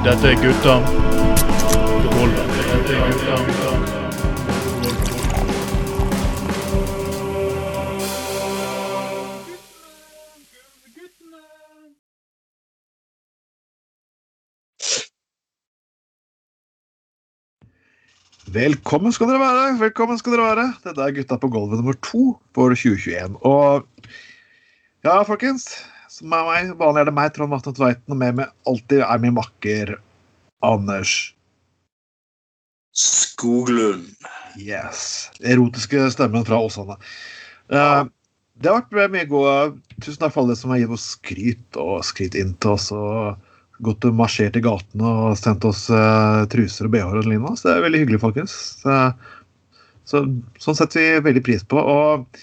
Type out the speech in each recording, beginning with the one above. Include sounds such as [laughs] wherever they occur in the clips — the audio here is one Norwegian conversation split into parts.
Dette er gutta. Velkommen skal dere være. velkommen skal dere være. Dette er Gutta på gulvet nummer to for 2021. Og ja, folkens. Som er meg, Vanlig er det meg, Trond Vatne Tveiten, og med meg alltid er min makker Anders. Skoglund. Yes. Erotiske stemmen fra Åsane. Uh, det har vært mye gode Tusen takk for alle som har gitt oss skryt og skryt inn til oss. og gått og marsjert i gatene og sendt oss uh, truser og bh-er og lignende. Så det er veldig hyggelig, folkens. Så, så, sånn setter vi veldig pris på. Og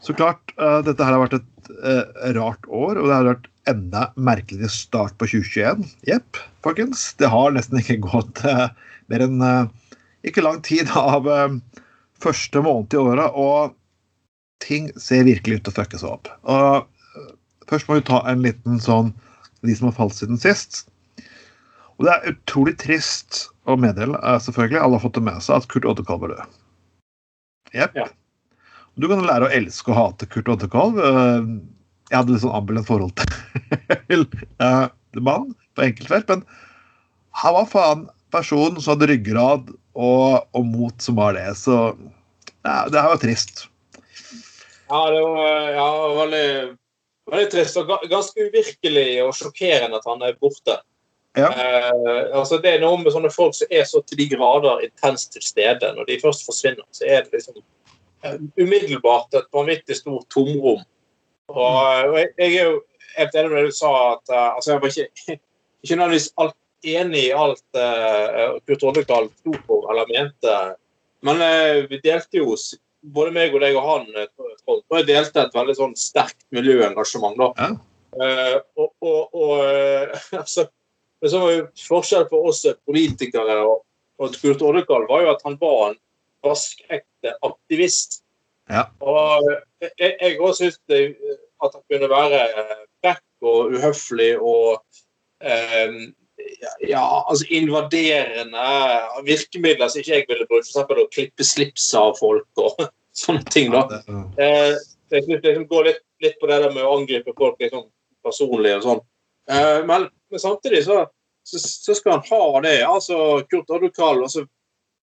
så klart, uh, dette her har vært et uh, rart år, og det har vært enda merkeligere start på 2021. Jepp, folkens. Det har nesten ikke gått uh, mer enn ikke lang tid av første måned i året, og ting ser virkelig ut til å fucke seg opp. Og først må vi ta en liten sånn de som har falt siden sist. Og det er utrolig trist å meddele, selvfølgelig, alle har fått det med seg, at Kurt Oddekalv er død. Jepp. Ja. Du kan lære å elske og hate Kurt Oddekalv. Eh, Jeg hadde litt sånn ambulant forhold [laughs] til eh, mannen på enkeltfelt, men han var faen personen som hadde ryggrad og, og mot som var det. Så ja, det her var trist. Ja, det var ja, veldig, veldig trist og ganske uvirkelig og sjokkerende at han er borte. Ja. Eh, altså det er noe med sånne folk som er så til de grader intenst til stede. Når de først forsvinner, så er det liksom umiddelbart et vanvittig stort tomrom. Og, og jeg, jeg er jo helt enig med det du sa, at uh, altså jeg var ikke, [laughs] ikke nødvendigvis alt enig i alt uh, Kurt Oddekal sto for eller mente. Men uh, vi delte jo, både meg og deg og han, og jeg delte et veldig sånn sterkt miljøengasjement. da. Ja. Uh, og, og, og [laughs] altså, det som var jo forskjell på oss politikere og, og Kurt Oddekal, var jo at han var en vaskekte aktivist. Ja. Og jeg, òg syns at han kunne være eh, frekk og uhøflig og um, ja, altså invaderende virkemidler som ikke jeg ville brukt. F.eks. å klippe slips av folk og [laughs] sånne ting. da. Ja, Eh, jeg synes det liksom går litt, litt på det der med å angripe folk liksom, personlig og sånn. Eh, men, men samtidig så, så, så skal han ha det. Altså, Kurt Adokal, altså,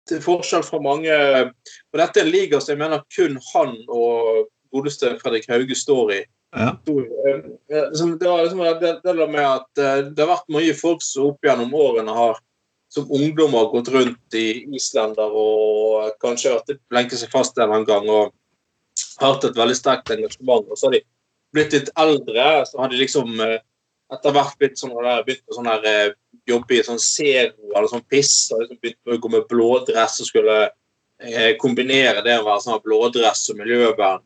Til forskjell fra mange Og dette er en liga som jeg mener kun han og godeste Fredrik Hauge står i. ja. Eh, liksom, Det var liksom det, det med at eh, det har vært mye folk som opp gjennom årene har som ungdom har gått rundt i Islender og kanskje vært lenket seg fast en eller annen gang og hatt et veldig sterkt engasjement. Og så har de blitt litt eldre, så har de liksom eh, etter hvert blitt sånn der, begynt med sånn her eh, jobbe i sånn zero eller sånn piss. og liksom begynte å gå med blådress og skulle eh, kombinere det å være sånn blådress og miljøvern,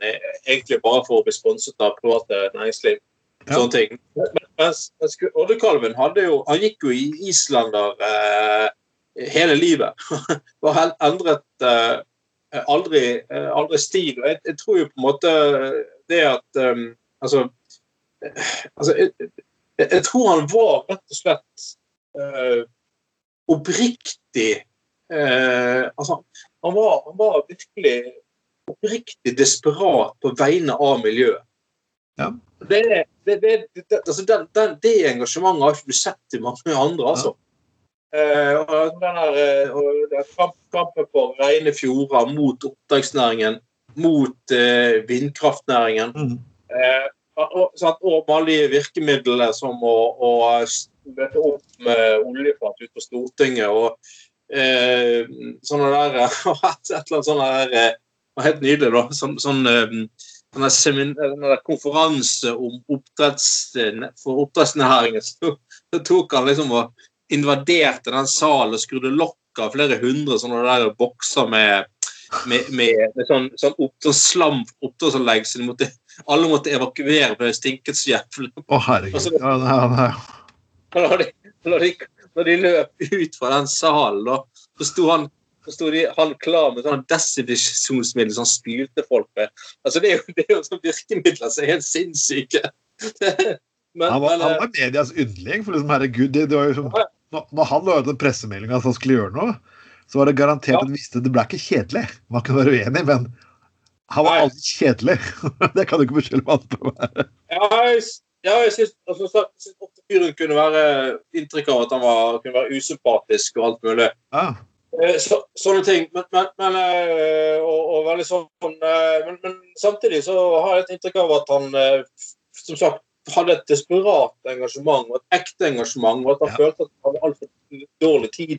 egentlig bare for å bli sponset av private næringsliv. Ja. Sånne ting. Men- Mens, mens Oddekalven hadde jo Han gikk jo i Islander eh, hele livet. [laughs] Var helt endret eh, aldri, eh, aldri stil. Jeg, jeg tror jo på en måte det at um, Altså, eh, altså jeg, jeg tror han var rett og slett eh, oppriktig eh, Altså, han var, han var virkelig oppriktig desperat på vegne av miljøet. Ja. Det, det, det, det, altså den, den, engasjementet har ikke du sett i mange andre, altså. Eh, og den her, eh, og kampen for rene fjorder mot oppdrettsnæringen, mot eh, vindkraftnæringen. Mm. Eh, og, og med alle de virkemidlene som å, å møte opp med oljefat ute på Stortinget og eh, sånne der [laughs] Et eller annet sånn der eh, Helt nydelig, da. Sånn, sånn, eh, sånn der semin, den der konferanse om oppdretts, for oppdrettsnæringen. Så, så tok han liksom og invaderte den salen og skrudde lokk av flere hundre sånne der bokser med med, med, med sånn, sånn, opp, sånn slam oppdrettsanlegg, så måtte, alle måtte evakuere, for det stinket så jævlig. Å, herregud. Altså- Ja, er. Og Når de, når, de, når de løp ut fra den salen, da, så sto han så sto de, han klar med sånn desinfeksjonsmiddel som han spylte folk med. Altså, det er jo, det er jo sånn virkemidler som er helt sinnssyke. [laughs] Men, Han var, men, han eh, var medias yndling. For liksom, herregud, det, det var jo som når, når han la ut den pressemeldinga at han skulle gjøre noe, så var det garantert Ja. at visste det ble ikke kjedelig. Man kunne være uenig, men han var alltid kjedelig. [laughs] det kan du ikke beskylde meg for å være. Ja, ja, jeg syns altså, så- så ofte fyren kunne være inntrykk av at han var, kunne være usympatisk og alt mulig. Ja. Eh, Så, sånne ting. Men, men, men eh, og, og veldig sånn eh, men, men samtidig så har jeg et inntrykk av at han som sagt hadde et desperat engasjement, og et ekte engasjement, og at han Ja. følte at han hadde altfor dårlig tid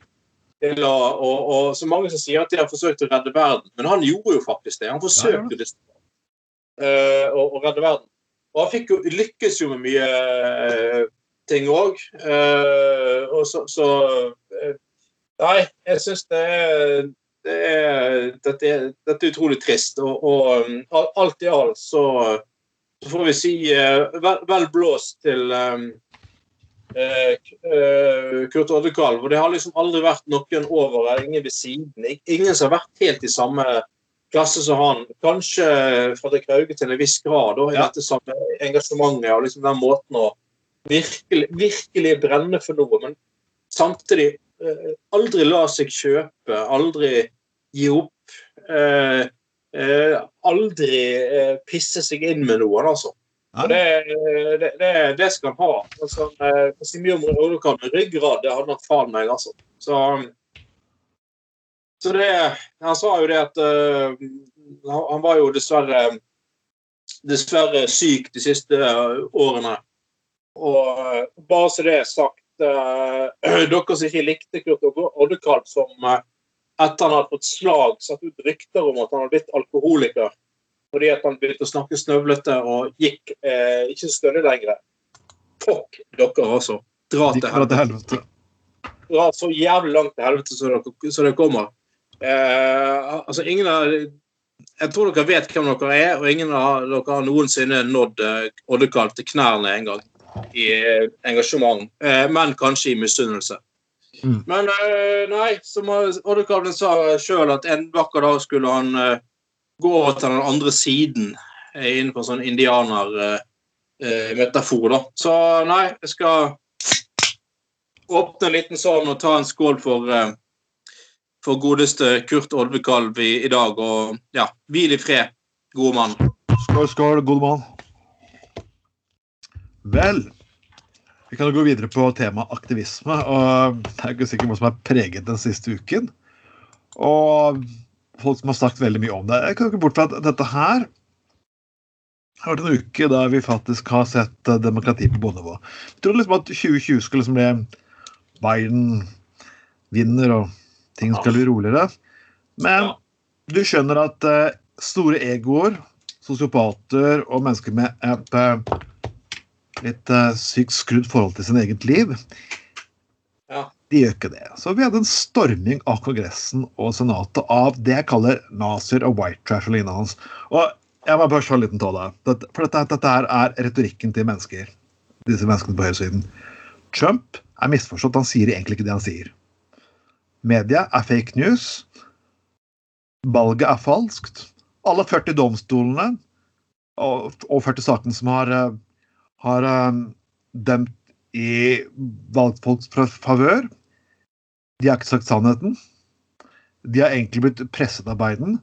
til å og, og så mange som sier at de har forsøkt å redde verden, men han gjorde jo faktisk det. Han forsøkte ja, det eh, å, å redde verden. Og han jo, lykkes jo med mye eh, ting òg. og så, så eh, Nei, jeg syns det er, det dette, er dette er utrolig trist. Og, og alt i alt så, så får vi si eh, vel, vel blåst til eh, eh, Kurt Oddekalv. Og det har liksom aldri vært noen over eller ingen ved siden. Ingen som har vært helt i samme klasse som han. Kanskje Fredrik Hauge til en viss grad, i Ja. dette samme engasjementet og liksom den måten å virkelig, virkelig brenne for noe. Men samtidig eh, aldri la seg kjøpe, aldri gi opp. Eh, eh, aldri eh, pisse seg inn med noen, altså. Og det, det, det, det skal han ha. Altså, eh, mye om Oddekalv med ryggrad, det hadde han faen meg, altså. Så, så det Han sa jo det at uh, han, var jo dessverre dessverre syk de siste eh, årene. Og eh, bare så det er sagt [clears throat] Dere som ikke likte Kurt Oddekalv som etter han hadde fått slag, satt ut rykter om at han hadde blitt alkoholiker fordi at han begynte å snakke snøvlete og gikk eh, ikke stødig lenger. Fuck dere, altså. Dra til helvete. Dra så jævlig langt til helvete som dere, dere, kommer. Eh, altså, ingen av Jeg tror dere vet hvem dere er, og ingen av dere har noensinne nådd eh, Oddekalv til knærne en gang i eh, engasjement, eh, men kanskje i misunnelse. Mm. Men nei, som Oddekalven sa sjøl, at en vakker dag skulle han gå til den andre siden innenfor sånn indianermetafor. da. Så nei, jeg skal åpne en liten sånn og ta en skål for, for godeste Kurt Oddekalv i, i dag. Og ja, hvil i fred, gode mann. Skål, skål, gode mann. Vel, vi kan jo gå videre på temaet aktivisme. og Det er ikke sikkert noe som har preget den siste uken. Og folk som har sagt veldig mye om det. Jeg kan ikke bort fra at dette her har vært en uke der vi faktisk har sett eh, demokrati på bondenivå. Vi trodde liksom at 2020 skulle liksom bli Biden vinner og ting skal bli roligere. Men du skjønner at uh, store egoer, sosiopater og mennesker med et uh, litt uh, sykt skrudd forhold til sin eget liv, Ja. de gjør ikke det. Så vi hadde en storming av Kongressen og Senatet av det jeg kaller nazier og white trash og lignende hans. Og jeg må bare ta en liten tåle. For dette, dette her er retorikken til mennesker. Disse menneskene på høyresiden. Trump er misforstått. Han sier egentlig ikke det han sier. Media er fake news. Valget er falskt. Alle 40 domstolene og, og 40 sakene som har, eh, har eh, dømt i valgfolks favør, de har ikke sagt sannheten. De har egentlig blitt presset av Biden.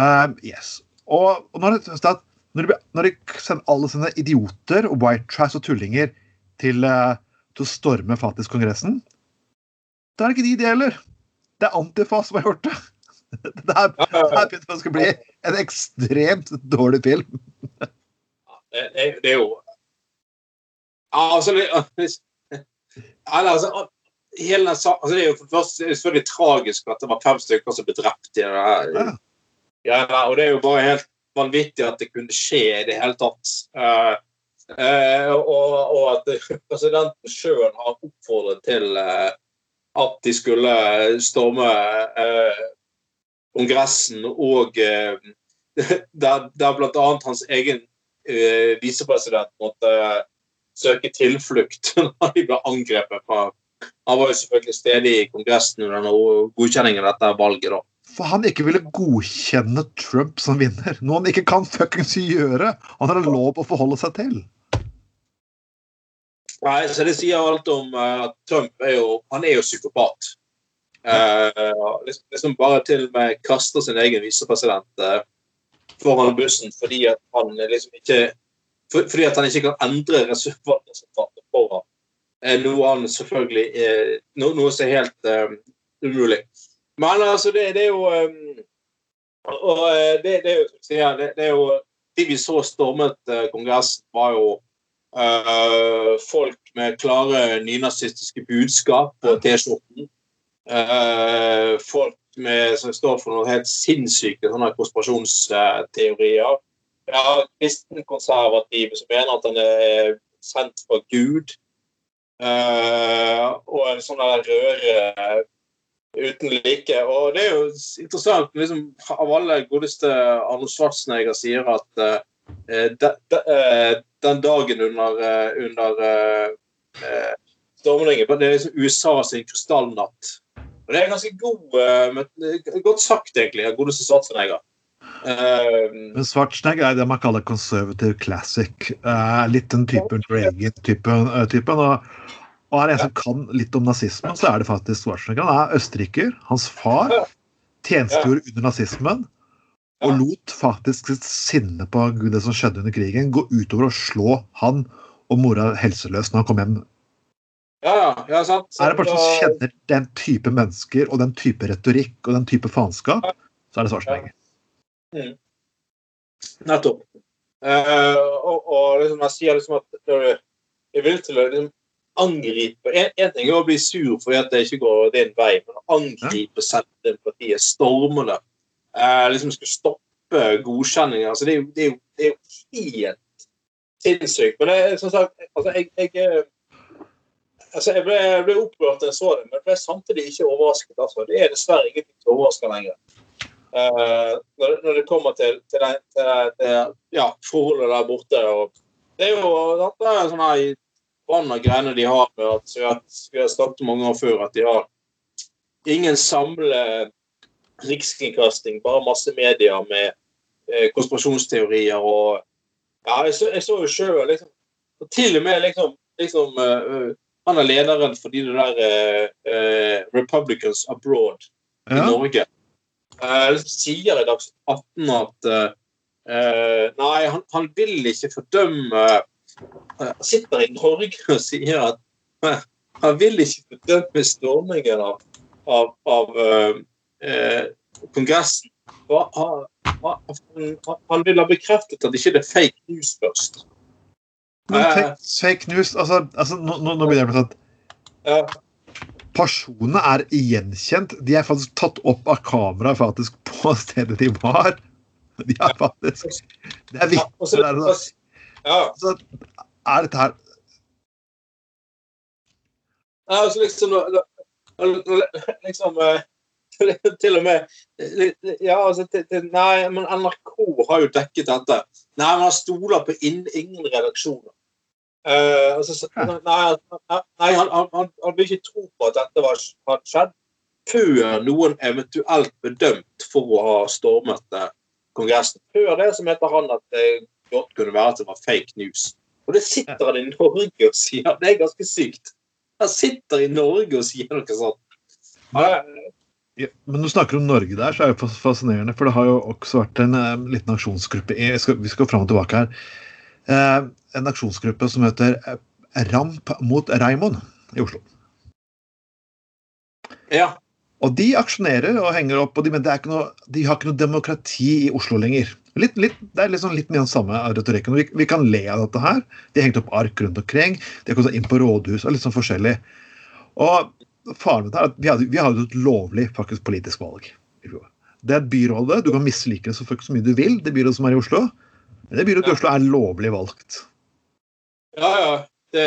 Eh, yes. Og, og når, det, at når, de, når de sender alle sine idioter og white trash og tullinger til, uh, til å storme faktisk Kongressen, da er det ikke de det gjelder. Det er Antifa som har gjort det. [laughs] Det her, begynte det å bli en ekstremt dårlig film. [laughs] det, det, det er jo altså, altså Hele den altså, det er jo for det er selvfølgelig tragisk at det var fem stykker som ble drept i det her. Ja. Og det er jo bare helt vanvittig at det kunne skje i det hele tatt. Uh, uh, og, og at [laughs] presidenten sjøl har oppfordret til eh, at de skulle storme eh, Kongressen og eh, [laughs] der, der bl.a. hans egen eh, visepresident måtte søke tilflukt [laughs] når de ble angrepet. Fra, han var jo selvfølgelig stedig i Kongressen under godkjenningen av dette valget. da. For han ikke ville godkjenne Trump som vinner. Noe han ikke kan fuckings gjøre. Han har lov lov å forholde seg til. Nei, så Det sier alt om eh, at Trump er jo, han er jo psykopat. Uh, liksom, bare til og med kaster sin egen visepresident uh, foran bussen fordi at han liksom ikke for, fordi at han ikke kan endre resultatet for ham. Uh, noe han selvfølgelig er, no, Noe som er helt uh, umulig. Men altså, det, det er jo um, Og det, det, er jo, det, er jo De vi så stormet Kongressen, var jo eh, folk med klare nynazistiske budskap på T-skjorten. Uh, folk med, som står for noe helt sinnssyke sånne konspirasjonsteorier. Ja, kristenkonservative som mener at han er sendt fra Gud. Uh, og en sånn der røre uten like. Og det er jo interessant, liksom, av alle godeste Arnold Schwarzenegger sier at uh, de, de, eh, den dagen under, eh, under eh, stormringen. Det er liksom USA sin krystallnatt. Og Det er ganske god, eh, men- godt sagt, egentlig, av godeste Schwarzenegger. Uh, Men Schwarzenegger er det man kaller conservative classic. Uh, litt den typen Reagan-typen. Uh, typen, og, og er det en som kan litt om nazismen, så er det faktisk Schwarzenegger. Han er østerriker. Hans far tjenestegjorde under nazismen. Og lot faktisk sitt sinne på det som skjedde under krigen, gå utover å slå han og mora helseløs når han kom hjem. ja, ja, ja, sant. Er det bare som kjenner den type mennesker og den type retorikk og den type faenskap, så er det Schwarzenegger. Nettopp. Uh, og, og liksom, jeg sier liksom at når du er villig til å liksom, angripe en, en ting er å bli sur fordi at det ikke går din vei, men å angripe Senterpartiet, storme det, eh, liksom skulle stoppe godkjenninger altså, det, det, det er jo helt sinnssykt. Men det er som sagt altså, jeg, jeg, eh, altså, jeg, ble, ble opprørt da jeg så det, men jeg ble samtidig ikke overrasket. Altså. Det er dessverre ingenting som overrasker lenger. Uh, når, når det kommer til, til, det, til det, ja, forholdet der borte. Og det er jo det er sånn her og greiene de har med at har, vi har snakket mange år før, at de har ingen samle rikskringkasting, bare masse medier med eh, konspirasjonsteorier og Ja, jeg så, jeg så jo sjøl liksom og Til og med liksom, liksom eh, Han er lederen for de der uh, uh, Republicans Abroad i Norge. Liksom sier i Dagsnytt 18 at Nei, han, han vil ikke fordømme sitter i Norge og sier at han vil ikke fordømme stormingen av, av, av eh, Kongressen. Han, han, vil ha bekreftet at det ikke er fake news først. Men Eh. fake, news altså, altså, nå, nå nå begynner jeg Ja, Personene er gjenkjent. De er faktisk tatt opp av kamera faktisk på stedet de var. De er faktisk Det er så- der. og da. ja. Så er dette her altså liksom, liksom eh, [laughs] Til og med Ja, altså til, til, Nei, men NRK har jo dekket dette. Nei, men han stoler på inn, ingen redaksjoner. Uh, altså, nei, nei han, han, han, han vil ikke tro på at dette var, hadde skjedd før noen eventuelt bedømt for å ha stormet eh, Kongressen. Før det så mente han at det godt kunne være at det var fake news. Og det sitter han i Norge og sier. Det er ganske sykt. Han sitter i Norge og sier noe sånt. Ja, men når du snakker om Norge der, så er det fas- fascinerende. For det har jo også vært en eh, liten aksjonsgruppe i, skal, Vi skal fram og tilbake her. Uh, en aksjonsgruppe som heter eh, Ramp mot Raimond i Oslo. ja. Og de aksjonerer og henger opp, og de, men noe, de har ikke noe demokrati i Oslo lenger. Litt, litt, det er liksom litt mye den samme retorikken. Vi, vi kan le av dette her. De har hengt opp ark rundt omkring. De har kommet inn på rådhus og litt sånn forskjellig. Og faren min er at vi hadde, vi hadde et lovlig faktisk politisk valg i fjor. Det er byrådet. Du kan mislike det så, så mye du vil, det byrådet som er i Oslo. Men det byrådet i Oslo er lovlig valgt. Ja, ja. Det,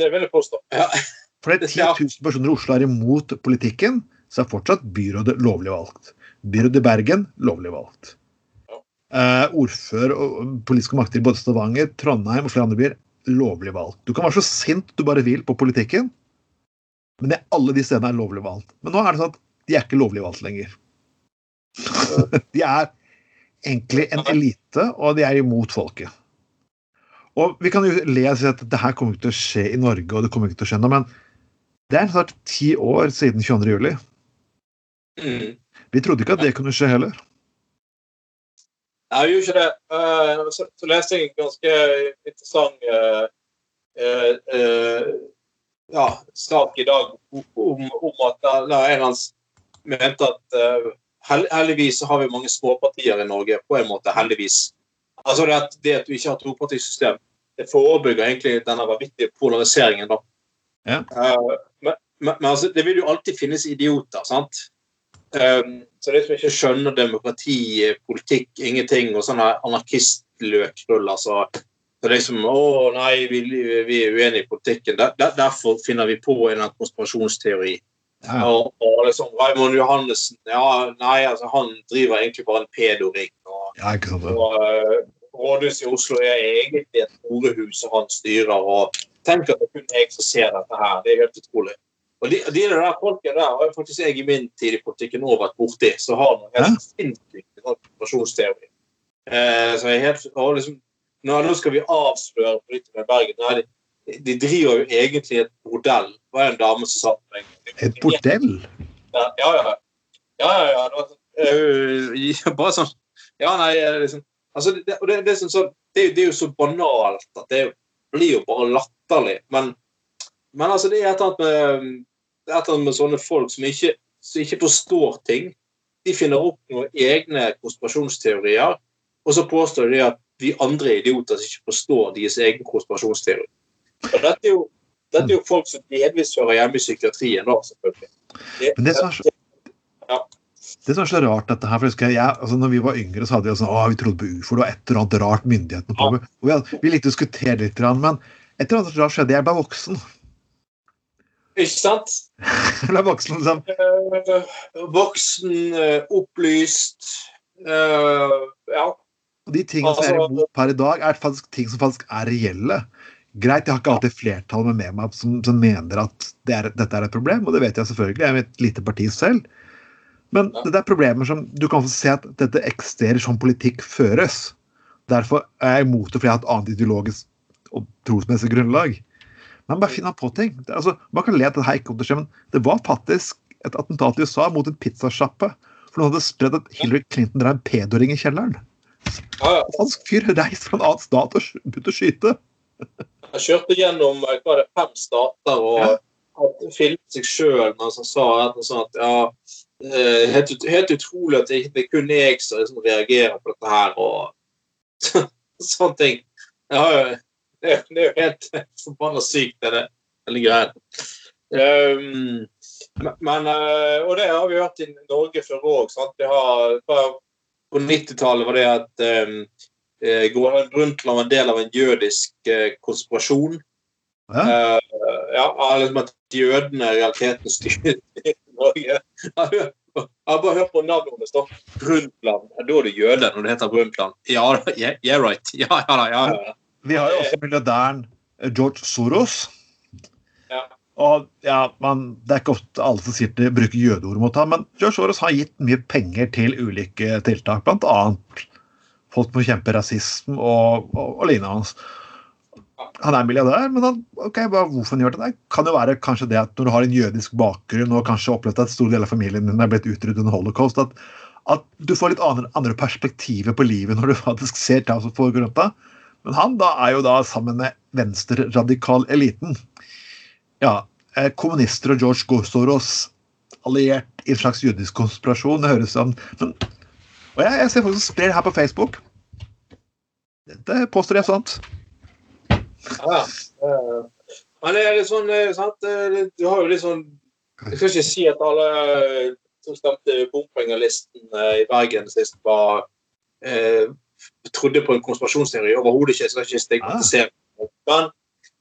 det vil jeg påstå. Ja. [laughs] For det er 10 000 personer i Oslo er imot politikken, så er fortsatt byrådet lovlig valgt. Byrådet i Bergen lovlig valgt. Eh, ordfører og politiske makter i både Stavanger, Trondheim og flere andre byer lovlig valgt. Du kan være så sint du bare vil på politikken, men det, alle de stedene er lovlig valgt. Men nå er det sånn at de er ikke lovlig valgt lenger. [laughs] de er egentlig en elite, og de er imot folket. Og vi kan jo le og si at det her kommer ikke til å skje i Norge, og det kommer ikke til å skje noe, men det er snart ti år siden 22. juli. Mm. Vi trodde ikke at det kunne skje heller. Nei, vi gjorde ikke det. Eh, så, leste jeg en ganske interessant eh, eh, ja, sak i dag om, om at da en av hans mente at uh, heldigvis så har vi mange småpartier i Norge, på en måte. Heldigvis. Altså det at, det at du ikke har topartisystem, det forebygger egentlig denne vanvittige polariseringen. da. Ja. Uh, men, men, men altså, det vil jo alltid finnes idioter, sant? Um, så det som ikke skjønner demokrati, politikk, ingenting, og sånne anarkistløkrull, altså så liksom, å nei, vi, vi er uenige i politikken. Der, der, derfor finner vi på en konspirasjonsteori. Ja. Og, og liksom Raymond Johannessen ja, nei, altså han driver egentlig bare en pedoring. Og, Ja, og uh, Rådhuset i Oslo er egentlig et horehus som han styrer. og Tenk at det er kun jeg som ser dette her. Det er helt utrolig. Og de, de der folkene der har faktisk jeg i min tid i politikken òg vært borti, Så har man helt sinnssykt sånn konspirasjonsteori. Eh, så jeg er helt, og liksom, nå, nå skal vi avsløre politikerne i Bergen. Nei, de, de driver jo egentlig et bordell. Det var en dame som sa til meg Et bordell? ja, ja. ja. ja, ja, ja. Det var, sånn, øh, [laughs] bare sånn Ja, nei, eh, liksom altså, det, det, det, sånn, så, det, er jo- det er jo så banalt at det blir jo bare latterlig. Men, men altså, det er et eller annet med, det er et eller annet med sånne folk som ikke, som ikke forstår ting. De finner opp noen egne konspirasjonsteorier, og så påstår de at vi andre er idioter som ikke forstår deres egen konspirasjonsteori. Og dette er jo, dette er jo folk som delvis hører hjemme i psykiatrien, da, selvfølgelig. Det, Men det som er så, Ja. det som er så rart, dette her, for jeg husker jeg, altså når vi var yngre, så hadde vi sånn, å, vi trodde på ufo, det var et eller annet rart myndighetene på med. Og vi, vi likte å diskutere litt, men et eller annet rart skjedde. Jeg ble voksen. Ikke sant? [laughs] Jeg ble voksen liksom. Eh, voksen, eh, opplyst eh, Ja. Og de tingene som jeg er Altså- imot per i dag, er faktisk ting som faktisk er reelle. Greit, jeg har ikke alltid flertall med meg som, som mener at det er, dette er et problem, og det vet jeg selvfølgelig. Jeg er et lite parti selv. Men det er problemer som du kan få se at dette eksisterer som politikk føres. Derfor er jeg imot det fordi jeg har et annet ideologisk og trosmessig grunnlag. Men bare finn på ting. Det, altså, man kan le at det her ikke kommer til å skje, men det var faktisk et attentat i USA mot en pizzasjappe. For noen hadde spredd at Hillary Clinton drev en pedoring i kjelleren. Ja, ja. Fransk fyr reiste fra en annen stat og begynte å skyte. Jeg kjørte gjennom hva det, fem stater og Ja. filmet seg sjøl mens han sa eller sånt ja, eh, helt, helt utrolig at det, det kun jeg som liksom reagerer på dette her, og [laughs] sånne ting. Ja, det, det er jo helt [laughs] forbanna sykt, det. Hele greia. Um, men, men, eh, og det har vi hørt i Norge før òg. På 90-tallet var det at um, eh, Gro Harlem Brundtland var en del av en jødisk eh, konspirasjon. Ja. Eh, ja, liksom at jødene i realiteten styrte Norge. Jeg [laughs] har bare hørt på navnet hennes. da. Brundtland. Da er du jøde når det heter Brundtland. Ja, yeah, yeah right. Ja, ja, ja, ja. Vi har jo også milliardæren eh, George Soros. Og ja, man, Det er ikke ofte alle som sier det, bruker jødeord mot ham, men George Soros har gitt mye penger til ulike tiltak, bl.a. folk som kjempe rasisme og, og, og lignende hans. Han er milliardær, men han, ok, bare hvorfor han gjør det? Det kan jo være kanskje det at når du har en jødisk bakgrunn og kanskje opplevd at stor del av familien din er blitt utryddet under holocaust, at, at du får litt andre, andre perspektiver på livet når du faktisk ser hva som foregår rundt deg. Men han da er jo da sammen med venstreradikal eliten. Ja, eh, kommunister og George Soros alliert i en slags jødisk konspirasjon. Det høres som men, Og jeg, jeg ser folk som sprer det her på Facebook. Dette påstår jeg er sant. Ja. Men det er litt sånn eh, sant? eh, Du har jo litt sånn Jeg skal ikke si at alle eh, som stemte bompengelisten eh, i Bergen sist, var eh, trodde på en konspirasjonsteori. Overhodet ikke. Jeg skal ikke stigmatisere. Men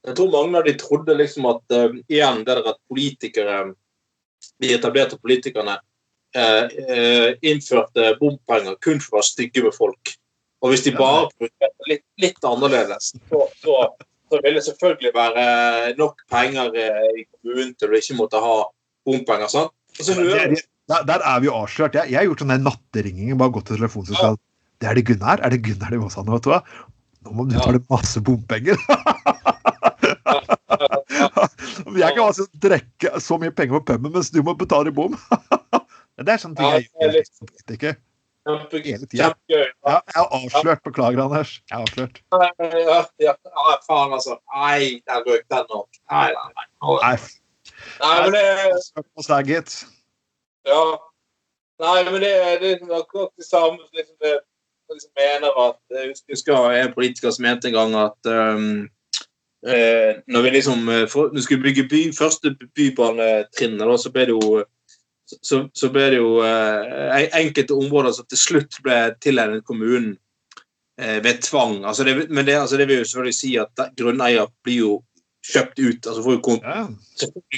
jeg tror mange av de trodde liksom at uh, igjen det der at politikere De etablerte politikerne uh, uh, innførte bompenger kun for å være stygge med folk. Og hvis de bare prioriterte litt, litt annerledes, så, så, så ville det selvfølgelig være nok penger i kommunen til du ikke måtte ha bompenger. sant? Der, der, er vi jo avslørt. Jeg, jeg har gjort sånn der natteringing. Bare gått til ja. Det er det Gunnar. Er det Gunnar de Åsane? vet du hva? Nå må du betale masse bompenger. [laughs] Jeg kan altså drikke så mye penger på puben mens du må betale bom. [laughs] Det er sånne ting jeg gjør som politiker. Hele tida. jeg har avslørt. Beklager, Anders. Jeg har avslørt. Ja, ja, faen, altså. Nei, der røk den nok. Nei, nei, nei. Nei, men det. Ja. Nei, men det, det er akkurat det samme som liksom det jeg liksom mener at Jeg husker- husker en politiker som mente en gang at um, eh, når vi liksom eh, for, når vi skulle bygge by, første bybanetrinnet, da, så ble det jo så, så ble det jo eh, en- enkelte områder som til slutt ble tilegnet kommunen eh, ved tvang. Altså det, men det, altså det vil jo selvfølgelig si at grunneier blir jo kjøpt ut. altså får jo kom, Ja.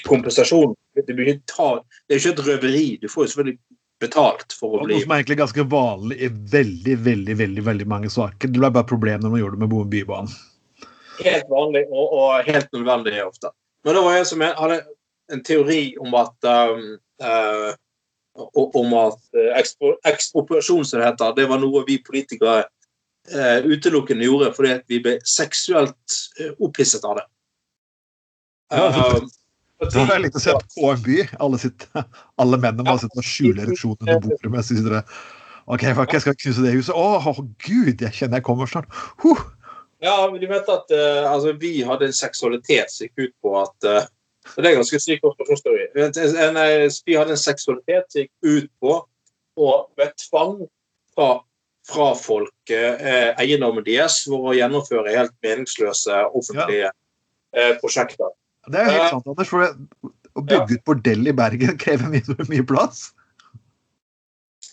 kompensasjon. Det, det er jo ikke et røveri. Du får jo selvfølgelig betalt for å bli noe som er egentlig ganske vanlig i veldig veldig, veldig, veldig mange saker. Det ble bare problem når man gjorde det med Bybanen. Helt vanlig og, og helt nødvendig ofte. Men det var en som hadde en teori om at um, uh, om at eh, ekspro- ekspropriasjon, som det heter, det var noe vi politikere uh, utelukkende gjorde fordi at vi ble seksuelt uh, opphisset av det. Um, Det er litt å se på KMB. Alle, sitter, alle mennene bare sitter og skjuler ereksjonen under bordet mens de sitter. OK, fuck, jeg skal knuse det huset. Å, oh, gud, jeg kjenner jeg kommer snart. Huh. Ja, de mente at uh, altså, vi hadde en seksualitet som gikk ut på at uh, Det er ganske syk konspirasjonsteori. En- Vi hadde en seksualitet som gikk ut på å ved tvang fra, fra folk eh, eiendommen deres for å gjennomføre helt meningsløse offentlige eh, prosjekter. Det er helt sant, Anders. For å bygge ut bordell i Bergen [laughs] krever mye, mye plass.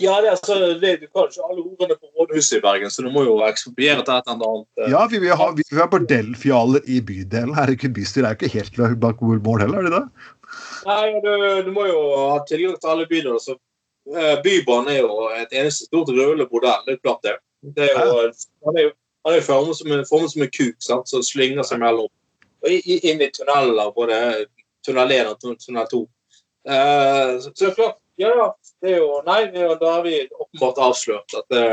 Ja, det, er altså, det, Du kan ikke alle ordene på rådhuset i Bergen, så du må jo ekspropriere til et eller annet. eh, Ja, vi vi, har, vi vi har bordellfjaler i bydelen. Herregud, bystyret er ikke helt bak mål heller, er det det? Nei, du, du må jo ha tilgang til alle bydeler. Så eh, Bybanen er jo et eneste stort rullebordell. Det er klart det. det er jo, han er jo han er formet som, en- formet som en kuk sant? som slynger seg mellom og i- i- inn i tunneler, både tunnel 1 og tun- tunnel 2. Uh, så, så det er klart, ja, ja, det er jo Nei, jo- da har vi åpenbart avslørt at det,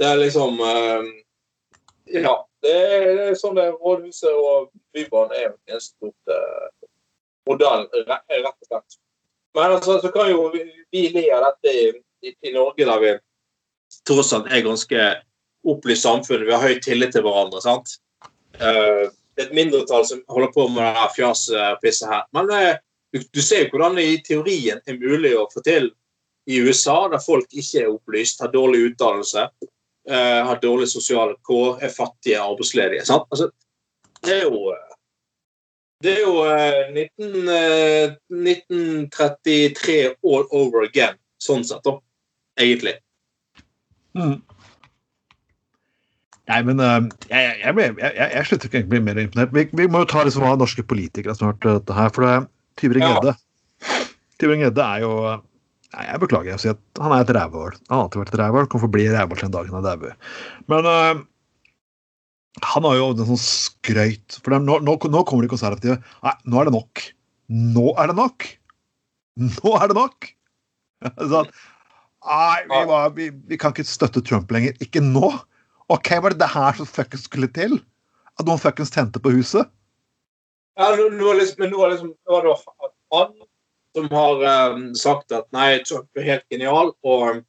det er liksom eh, Ja. Det er, det er sånn det. Rådhuset og Bybanen er en stort uh, modell, rett og slett. Men altså, så kan jo vi, vi le av dette i, i, i Norge, der vi tross alt er ganske opplyst samfunn. Vi har høy tillit til hverandre. sant? Uh, det er et mindretall som holder på med det her pisset her. Men eh, du, du ser jo hvordan det i teorien er mulig å få til i USA, der folk ikke er opplyst, har dårlig utdannelse, eh, har dårlig sosiale kår, er fattige, arbeidsledige. sant? Altså, det er jo eh, det er jo eh, 19, eh, 1933 all over again, sånn sett, da. Egentlig. Mm. Nei, men eh, jeg, jeg, jeg, jeg slutter ikke å bli mer imponert. Vi, vi må jo ta liksom hva norske politikere som har hørt dette her. For det Tybring-Gjedde Tybring-Gjedde er jo Nei, jeg beklager å si at han er et rævhål. Han har alltid vært et rævhål. kan forbli rævhål til en dagen han dauer. Men uh, han har jo en sånn skrøyt For er nå, nå, nå kommer de konservative. Nei, nå er det nok. Nå er det nok! Nå er det nok! [laughs] Sånn, Nei, vi, var, vi, vi kan ikke støtte Trump lenger. Ikke nå! OK, var det det her som fuckings skulle til? At noen fuckings tente på huset? Ja, nå, liksom, men nå liksom, nå er det han som har um, sagt at nei, Trump er helt genial, og eh,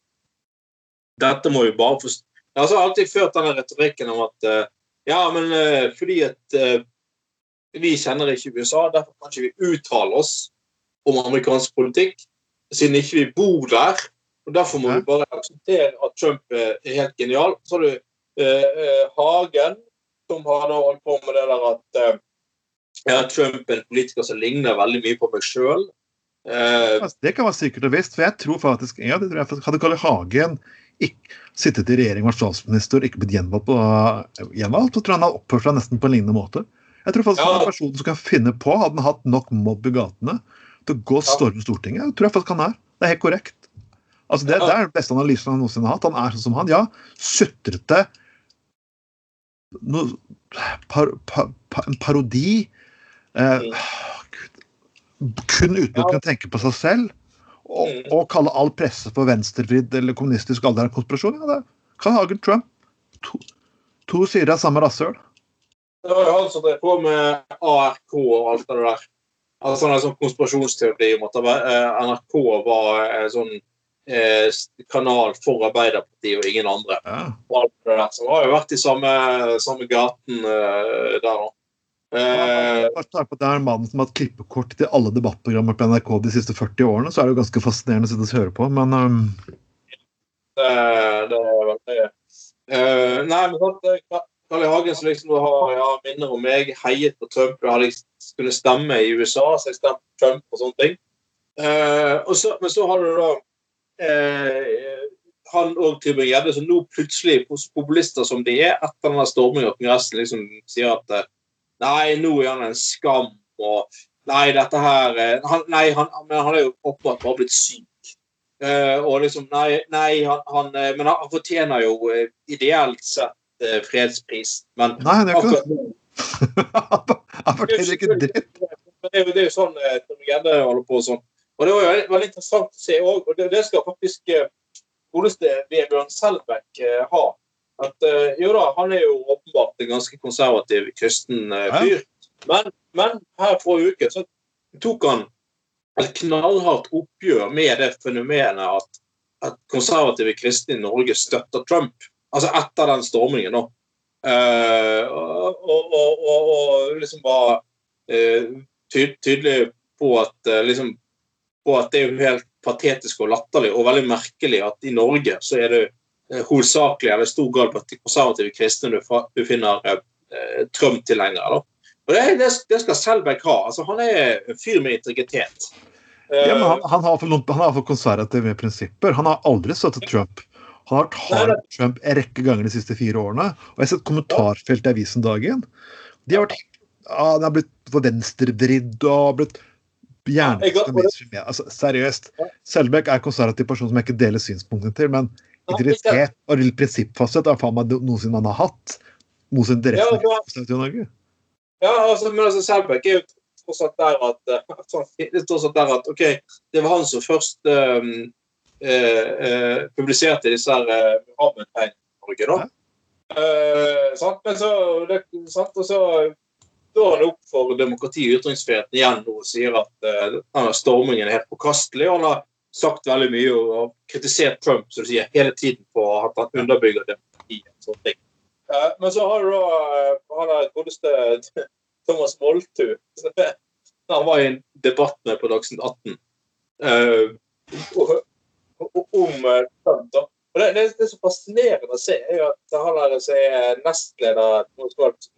dette må vi bare forstå. Jeg har altså alltid ført denne retorikken om at uh, ja, men uh, fordi at uh, vi kjenner ikke USA, derfor kan ikke vi uttale oss om amerikansk politikk, siden ikke vi bor der. og Derfor må Ja. vi bare akseptere at Trump er helt genial. Så har du Hagen, som har holdt på med det der at eh, ja, Trump er en politiker som ligner veldig mye på meg sjøl. Uh, Altså, Det kan være sikkert og visst, for jeg tror faktisk ja, det tror jeg Hadde Karl Hagen ikke sittet i regjering vært statsminister og ikke blitt gjenvalgt, på, gjenvalgt, så tror jeg han hadde oppført seg nesten på en lignende måte. Jeg tror faktisk Ja. han er en person som kan finne på, hadde han hatt nok mobb i gatene til å gå og storme Stortinget. Det tror jeg faktisk han er. Det er helt korrekt. Altså det, Ja. det er den beste analysen han noensinne har hatt. Han er sånn som han. Ja, sutrete noe, par, par, par, En parodi. Eh, Mm. Kun utelukkende tenke på seg selv. Og, Mm. og kalle all presse for venstrevridd eller kommunistisk alder en konspirasjon. Ja, det kan Hagen Trump. To, To sider av samme rasshøl. Det var jo han som drev på med ARK og alt det der. Altså en sånn konspirasjonsteori om at eh, NRK var en sånn eh, kanal for Arbeiderpartiet og ingen andre. Ja. Og alt det der. Så det har jo vært i samme, samme gaten eh, der nå. Eh, ja, det det er mann som har hatt klippekort til alle debattprogrammer på NRK de siste 40 årene, så er det jo ganske fascinerende å sitte og høre på, men um, det, det er veldig uh, Nei, men sant, Carl I. Hagen som liksom har ja, minner om meg, heiet på Trump. Jeg hadde skulle stemme i USA, så jeg stemte på Trump og sånne ting. Uh, og så, men så har du da uh, han og Tybring-Gjedde som nå plutselig, populister som de er, etter denne stormingen av Kongressen, liksom sier at nei, nå er han en skam, og nei, dette her eh, han, Nei, han, men han er jo åpenbart bare blitt syk. Uh, og liksom, nei, nei han, han, eh, men han, han fortjener jo ideelt sett uh, fredspris. Men Nei, han er ikke det. Han forteller ikke dritt. Det er jo, det er jo sånn Tom Tybring-Gjedde holder på og sånn. Og det var jo veldig, interessant å se òg, og det, det skal faktisk godeste Vebjørn Selbekk ha. At uh, jo da, han er jo åpenbart en ganske konservativ kristen uh, fyr. Men, men her forrige uke så tok han et knallhardt oppgjør med det fenomenet at, at konservative kristne i Norge støtter Trump. Altså etter den stormingen, da. Uh, og, og, og, og, liksom var eh, ty tydelig på at, liksom, på at det er jo helt patetisk og latterlig og veldig merkelig at i Norge så er det eh, hovedsakelig eller stor grad blant de konservative kristne du, du finner eh, eh, Trump-tilhengere. Og det, det, det skal Selbekk ha. altså Han er en fyr med integritet. Eh, Ja, men han, han har for noen, han har for konservative prinsipper. Han har aldri støttet Trump. Han har vært hard på Trump en rekke ganger de siste fire årene. Og jeg har sett kommentarfelt i avisen dagen. De har vært ja, Han har blitt for venstrevridd og blitt media. Altså, seriøst. Selbekk er en konservativ person som jeg ikke deler synspunktene til, men integritet og prinsippfasthet er faen meg noensinne han har hatt. mot sin direkte Ja, i Norge. Ja, altså, men altså, Selbekk er jo fortsatt der at, eh, [laughs] det er tross der at OK, det var han som først um, uh, uh, publiserte disse her eh, Muhammed-tegnene i Norge, da. Eh, sant? Men så, det, sant? Og så står han opp for demokrati og ytringsfriheten igjen og sier at uh, denne stormingen er helt forkastelig. og han har sagt veldig mye og har kritisert Trump som du sier, hele tiden på at han underbygger demokrati. og sånne ting. Eh, men så har du da eh, han godeste [laughs] Thomas Moltu. [laughs] Han var i en debatt med på Dagsnytt 18 eh, og- og- om eh, Trump. da. Og det, det, det er så fascinerende å se, er jo at han er, er nestleder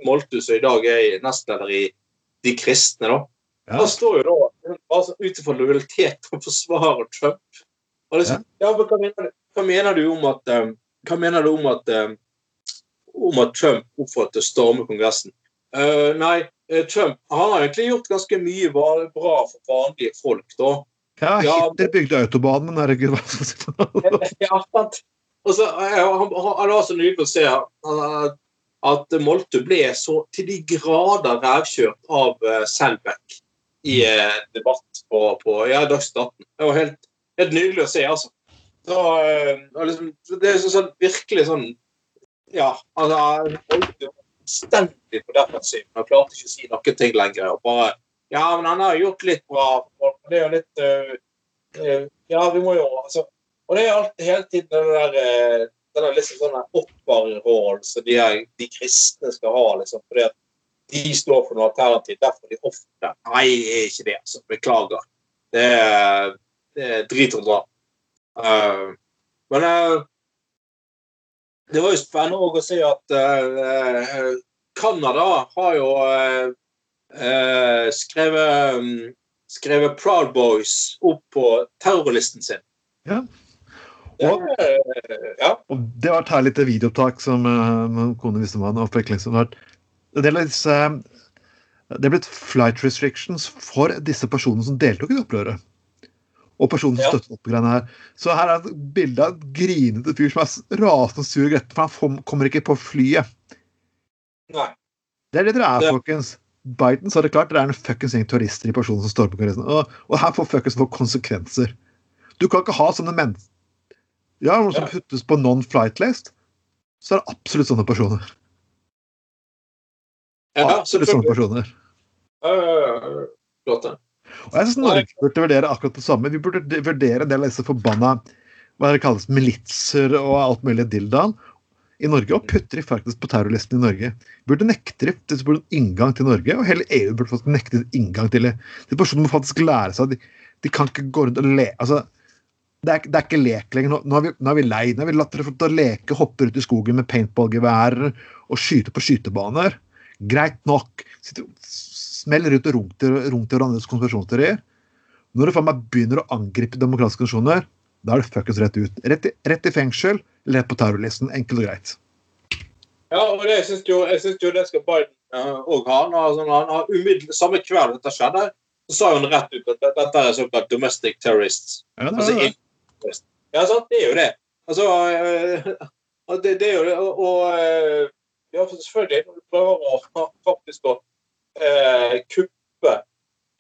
Moltu, som i dag er nestleder i De kristne, da. Ja. Han står jo da bare sånn ut ifra lojalitet og forsvarer Trump. Og liksom, ja. men hva, mener, du- hva mener du om at eh, Hva mener du om at eh, om at Trump oppfordret til å storme Kongressen? Uh, nei, Trump han har egentlig gjort ganske mye bra for vanlige folk, da. Ja, Hitler bygde autobanen, herregud, hva skal jeg si ja, sant. Og så, han, han, var så nydelig å se at Moltu ble så til de grader rævkjørt av Selbekk i eh, debatt på, på ja, Dagsnytt 18. Det var helt, helt nydelig å se, altså. Så, eh, liksom, det er sånn, virkelig sånn Ja, altså fullstendig på defensiven. Han klarte ikke å si noen ting lenger. og bare ja, men han har gjort litt bra. og Det er jo litt øh, Ja, vi må jo altså Og det er alltid hele tiden den der øh, den der liksom sånn offerrollen som de, de kristne skal ha. liksom, fordi at de står for noe alternativ. Derfor er de ofte Nei, jeg er ikke det. altså, Beklager. Det er, det er drit og dra. Uh, men uh, det var jo spennende også å se at uh, Canada har jo uh, eh, skrevet, um, skrevet Proud Boys opp på terrorlisten sin. Ja. Og- ja. Og det har vært herlig litt videoopptak som uh, kona visste om. han, har liksom vært- Er, litt, eh, det er blitt flight restrictions for disse personene som deltok i det opprøret. Og personen som Ja. støttet opp greiene her. Så her er et bilde av et grinete fyr som er rasende sur og gretten, for han kommer ikke på flyet. Nei. Det er det dere er, Det- folkens. Biden sa det klart, dere er en fuckings gjeng turister i personen som står på kongressen. Og, og her får fuckings få konsekvenser. Du kan ikke ha sånne mennesker Ja, noen som puttes på non-flight list, så er det absolutt sånne personer. Ja, sånne personer. Ja, ja, ja. Flott. Og jeg synes Norge burde vurdere akkurat det samme. Vi burde de- vurdere en del av disse forbanna hva det kalles militser og alt mulig dildaen i Norge, og putter de faktisk på terrorlisten i Norge. Vi burde nekte de de burde inngang til Norge, og hele EU burde faktisk nekte inngang til det. De personene må faktisk lære seg at de, de kan ikke gå rundt og le... Altså, det er, det er ikke lek lenger. Nå, nå, er vi, nå er vi lei. Nå har vi latt dere få leke, hoppe ut i skogen med paintballgeværer og skyte på skytebaner. Greit nok. Smell rundt og runk til, runk til hverandres konspirasjonsteorier. Når du faen meg begynner å angripe demokratiske organisasjoner, da er det fuckings rett ut. Rett i, rett i fengsel, eller på terrorlisten. Enkelt og greit. Ja, og det syns jo, jeg synes jo det skal Biden òg ha. Når, han har umiddel- Samme kveld dette skjedde, så sa han rett ut at dette- er såkalt domestic terrorists. Ja, det Altså, er det. egen- ja, sant, det er jo det. Altså, uh, [laughs] det, det er jo det. Og, og øh, ja, for selvfølgelig, når du prøver å faktisk å eh, kuppe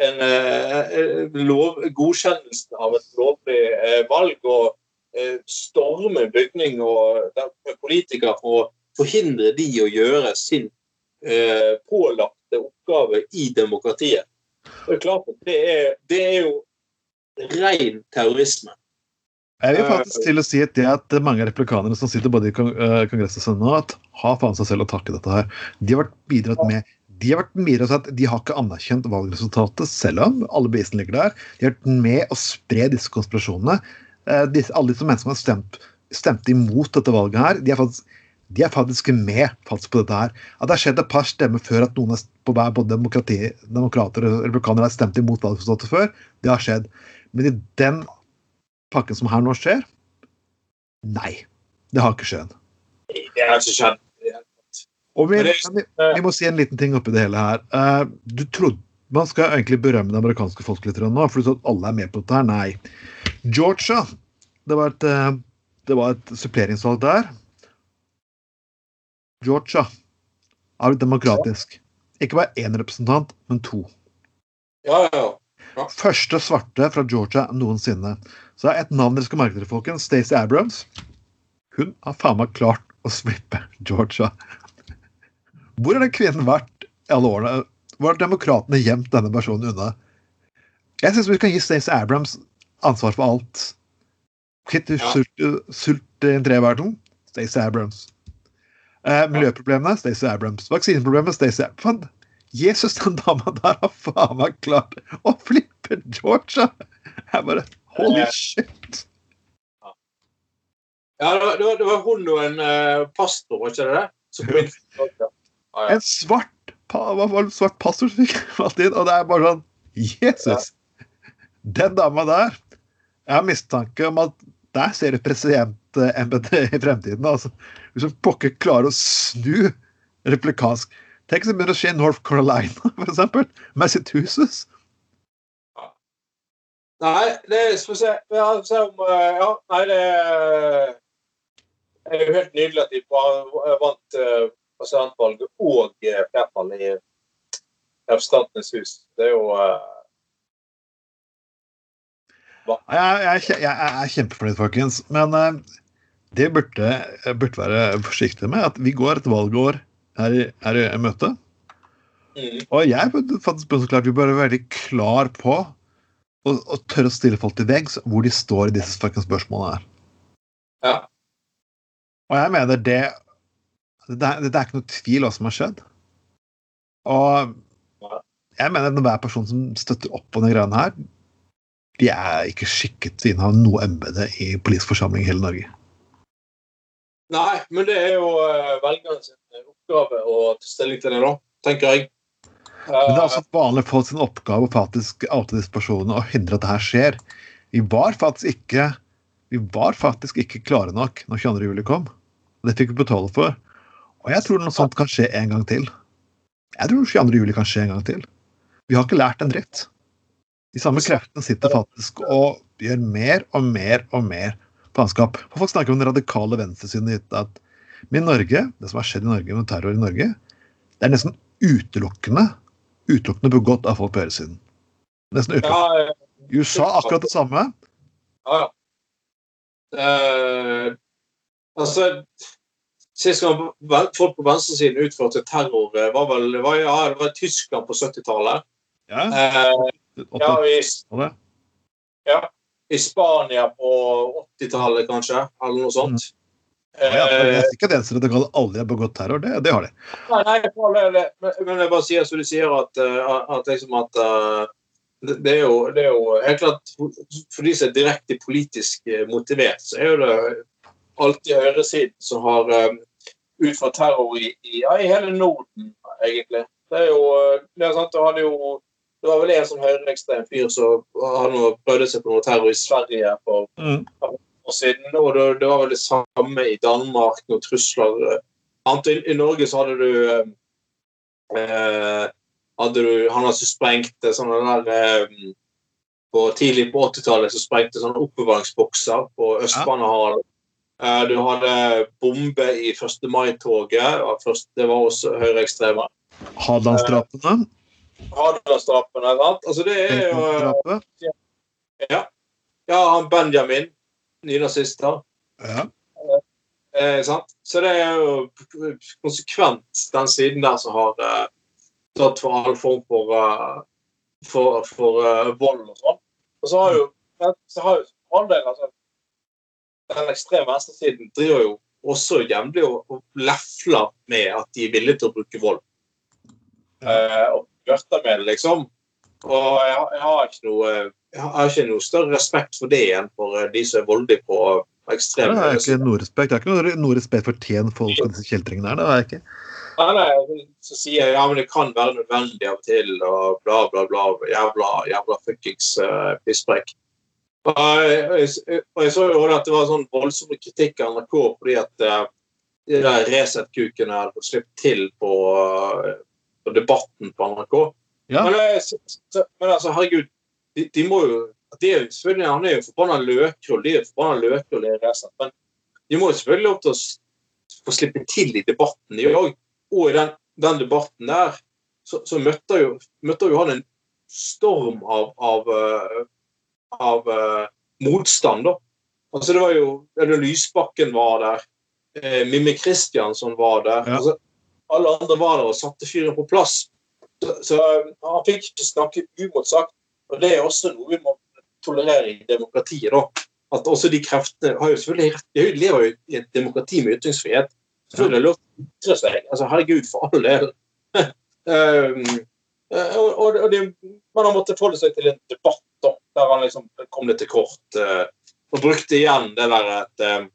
en eh, lov, godkjennelsen av et lovlig eh, valg og øh, storme bygning og politikere for å forhindre de å gjøre sin øh, pålagte oppgave i demokratiet. Det er klart det er, det er jo ren terrorisme. Jeg vil faktisk til å si at det at mange replikanere som sitter både i kong eh, Kongressen og Senat, har faen seg selv å takke dette her. De har vært bidratt med de har vært til at de har ikke anerkjent valgresultatet, selv om alle bevisene ligger der. De har vært med å spre disse konspirasjonene. Eh, disse, alle disse menneskene som har stemt, stemt imot dette valget her, de er faktisk, de er faktisk med faktisk på dette her. At det har skjedd et par stemmer før at noen er på hver både demokrati, demokrater og republikanere har stemt imot valgresultatet før, det har skjedd. Men i den pakken som her nå skjer? Nei. Det har ikke skjedd. Det er ikke skjedd. Og vi, vi, vi må si en liten ting oppi det hele her. Eh, du trodde Man skal egentlig berømme det amerikanske folk litt nå, for du sa at alle er med på dette her. Nei. Georgia. Det var et, eh, det var et suppleringsvalg der. Georgia er demokratisk. Ikke bare én representant, men to. Ja, ja. Første svarte fra Georgia noensinne. Så det er et navn dere skal merke dere, folkens. Stacey Abrams. Hun har faen meg klart å slippe Georgia. Hvor har den kvinnen vært i alle årene? Hvor har demokratene gjemt denne personen unna? Jeg syns vi kan gi Stacey Abrams ansvar for alt. Kvitt Ja. sult, sult i en treverden. Stacey Abrams. Eh, miljøproblemene Stacey Abrams. Vaksineproblemet Stacey Abrams. Jesus, den dama der har faen meg klart å flippe Georgia! Jeg bare Holy Eh. shit! ja det, var, det, var, det var hun og en uh, pastor, var ikke det det? Ja, [laughs] ja. En svart, pa, svart pastor som fikk [laughs] inn, og det er bare sånn Jesus! Den dama der Jeg har mistanke om at der ser du presidentembetet i fremtiden. altså. Hvis hun pokker klarer å snu replikansk Tenk hvis det begynner å skje i North Carolina, [laughs] eksempel. Massachusetts. Nei, det skal vi se. Ja, se om eh, Ja, nei, det er- jo helt nydelig at de vant eh, presidentvalget og flertall i Representantenes hus. Det er jo eh, Jeg, jeg, jeg er kjempefornøyd, folkens. Men eh, det burde, burde være forsiktig med. At vi går et valgår her i, her i møte. mm, Og jeg faktisk så klart vi bør være veldig klar på å, og tørre å stille folk til veggs hvor de står i disse spørsmålene her. Ja. Og jeg mener det det det er ikke noe tvil hva som har skjedd. Og jeg mener at hver person som støtter opp om de greiene her, de er ikke skikket til å inneha noe embete i politisk forsamling i hele Norge. Nei, men det er jo uh, velgerne sin oppgave å ta stilling til det, da, tenker jeg. Men det er altså vanlige folk sin oppgave å faktisk oute disse personene og hindre at det her skjer. Vi var faktisk ikke vi var faktisk ikke klare nok når 22. juli kom. Det fikk vi betale for. Og jeg tror noe sånt kan skje en gang til. Jeg tror 22. juli kan skje en gang til. Vi har ikke lært en dritt. De samme kreftene sitter faktisk og gjør mer og mer og mer faenskap. Folk snakker om den radikale venstresiden. at med Norge, det som har skjedd i Norge med terror i Norge, det er nesten utelukkende utelukkende begått av folk på høyresiden. Nesten utelukkende. ja, I USA akkurat det samme. ja, ja. Uh, altså Sist gang folk på venstresiden utførte terror, eh, var vel var, ja, det var Tyskland på 70-tallet. Ja, Uh, ja, i, ja, I Spania på 80-tallet, kanskje, eller noe sånt. Ja, ja, for Eh, jeg sier ikke at venstreradikale alle har begått terror. Det, det har de. Nei, nei, men, men jeg bare sier som du sier, at, eh, at, liksom at eh, det, er jo, det er jo helt klart For de som er direkte politisk motivert, så er jo det alltid høyresiden som har utført terror i, i, ja, i hele Norden, egentlig. Det er jo det er sant, det hadde jo det var vel en sånn høyreekstrem fyr som prøvde seg på noe terror i Sverige for Mm. År siden. Og det, det var vel det samme i Danmark, noen trusler. Annet I, I Norge så hadde du eh, hadde du, Han altså sprengte sånne der eh, på Tidlig på 80-tallet så sprengte sånne oppbevaringsbokser på Østbanehallen. Eh, du hadde bombe i 1. mai-toget. Ja, Det var også høyreekstreme. Hadelandsdrapene. Hadelandsdrapene. sant? Altså, det er jo eh, Ja. ja, han Benjamin. Nynazister. Ja. Eh, sant? Så det er jo konsekvent den siden der som har eh, tatt for all form for, uh, for, for uh, vold og sånn. Og så har jo så har jo andelen, altså, Den ekstreme venstresiden driver jo også jevnlig og, og lefler med at de er villige til å bruke vold. Eh, og flørter med det, liksom. Og jeg, har- jeg, har ikke noe, jeg har ikke noe større respekt for det enn for eh, de som er voldelige på Det er ikke noe respekt. Det er ikke noe, respekt for tjen folk og disse kjeltringene her. Det er ikke. Nei, nei, så sier jeg ja, men det kan være nødvendig av og til, og bla, bla, bla. Jævla, jævla fuckings uh, pisspreik. Og og jeg så jo også at det var sånn voldsom kritikk av NRK fordi at uh, de der Resett-kukene hadde fått slipp til på, uh, på Debatten på NRK. Ja. Men, eh, men altså, herregud, de, de må jo de er selvfølgelig, Han er jo forbanna løkrull, de er forbanna løkrull. Men de må jo selvfølgelig lov til å få slippe til i debatten, de òg. Og i den, den debatten der så, så møtte, jo, møtte jo han en storm av, av, av, av eh, motstand, da. Altså det var jo eller Lysbakken var der. Eh, Mimmi Kristiansson var der. Ja. Altså, alle andre var der og satte fyren på plass. Så, så eh, han fikk ikke snakke umotsagt. Og det er også noe vi må tolerere i demokratiet. da. At også de kreftene har jo selvfølgelig rett. De lever jo i et demokrati med ytringsfrihet. Selvfølgelig det lov til å ytre seg. Altså, herregud, for all del. [laughs] um, eh, og, og, og det, men han måtte forholde seg til en debatt da, der han liksom kom litt til kort. Uh, og brukte igjen det der at uh,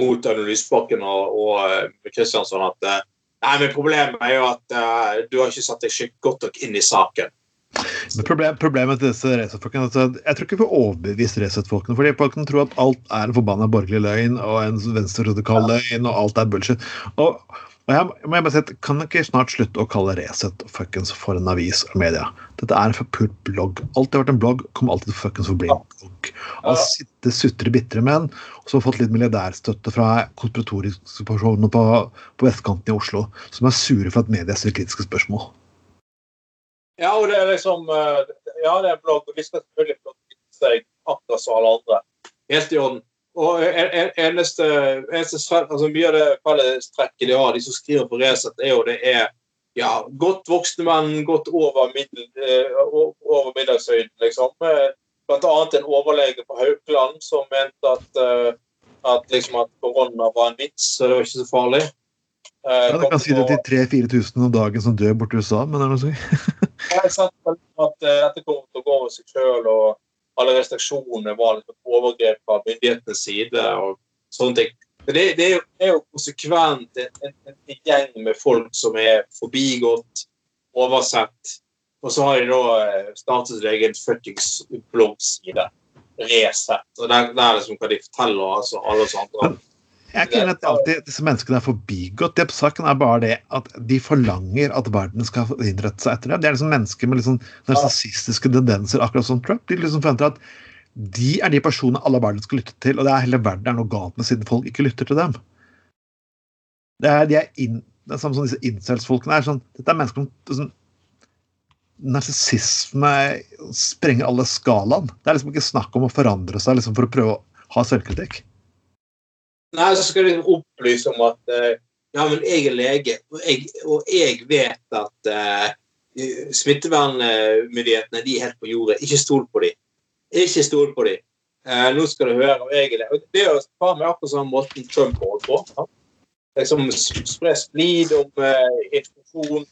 mot Audun Lysbakken og, og Kristiansson at Nei, men Problemet er jo at uh, du har ikke satt deg godt nok inn i saken. Problem, problemet til disse Resett-folkene altså, Jeg tror ikke vi får overbevist Resett-folkene. fordi folkene tror at alt er en forbanna borgerlig løgn og en venstreradikal løgn, og alt er bullshit. Og, og jeg, må jeg bare si at Kan dere snart slutte å kalle Resett fuckings for en avis og media? Dette er en forpult blogg. Alltid vært en blogg, kommer alltid til å bli en blogg. Og sitte sutre bitre menn, som har fått litt milliardærstøtte fra konspiratoriske personer på, på vestkanten i Oslo, som er sure for at media stiller kritiske spørsmål. Ja, og det er liksom eh, Ja, det er en blogg, og de skal selvfølgelig ytre seg akkurat som alle andre. Helt i orden. Og en- en- eneste, eneste altså Mye av det fellestrekket de har, de som skriver på Resett, er jo det er ja, godt voksne menn, godt over, middel, eh, over middagshøyden, liksom. Eh, Blant annet en overlege på Haukeland som mente at, eh, at, liksom at korona var en vits, så det var ikke så farlig. Ja, Du kan si det til 3000-4000 om dagen som dør borte i USA, men er det noe sånt? Jeg har sett at dette kommer til å gå over seg sjøl, og alle restriksjonene var liksom et overgrep fra myndighetenes side. og sånne ting. Men Det, det er, jo, er jo konsekvent en, en, en gjeng med folk som er forbigått, oversett. Og så har de da eh, startet sin egen fuckings bloggside. Resett. Og der, der liksom kan de fortelle altså, alle oss andre. Jeg er at alltid disse menneskene er forbigått. Det på saken er bare det at de forlanger at verden skal innrette seg etter dem. Det er liksom mennesker med liksom narsissistiske tendenser. akkurat som Trump. De liksom forventer at de er de personene alle verden skal lytte til, og det er hele verden er noe galt med siden folk ikke lytter til dem. Det er, de er in, det er samme som disse incels-folkene sånn, Dette er mennesker som sånn, Narsissisme sprenger alle skalaen. Det er liksom ikke snakk om å forandre seg liksom for å prøve å ha selvkritikk. Nei, så skal de opplyse om at eh, ja, men jeg er lege, og jeg, og jeg vet at uh, smittevernmyndighetene de er helt på jordet. Ikke stol på dem. Ikke stol på dem. Uh, nå skal du høre. Og jeg er lege. Det er jo faen meg akkurat sånn måten Trump holder på. Ja. Liksom spre splid om uh, informasjon,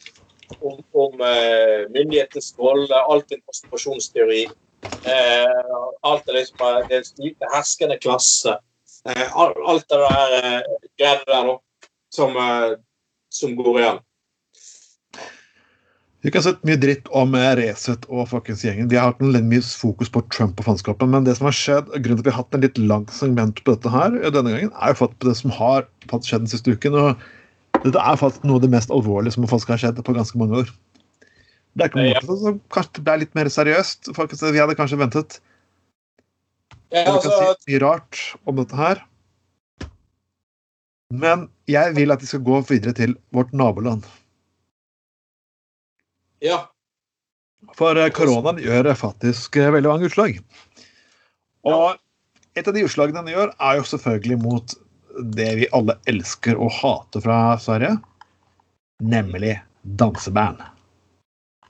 om, om uh, myndighetenes rolle, alt en konspirasjonsteori. Eh, alt er liksom eh, det er herskende klasse. Eh, alt det der eh, greiene der nå, som, eh, som går igjen. Vi kan sett mye dritt om Resett og fuckings gjengen. De har hatt en mye fokus på Trump og faenskapen, men det som har skjedd, grunnen til at vi har hatt en litt lang segment på dette her denne gangen, er jo faktisk på det som har skjedd den siste uken. og Dette er faktisk noe av det mest alvorlige som faktisk har skjedd på ganske mange år. Det er ikke Ja. måte, så kanskje det ble litt mer seriøst. Faktisk, vi hadde kanskje ventet. Ja, altså... vi kan si mye rart om dette her. Men jeg vil at vi skal gå videre til vårt naboland. ja. For eh, koronaen gjør faktisk eh, veldig mange utslag. Og et av de utslagene den gjør, er jo selvfølgelig mot det vi alle elsker og hater fra Sverige, nemlig danseband.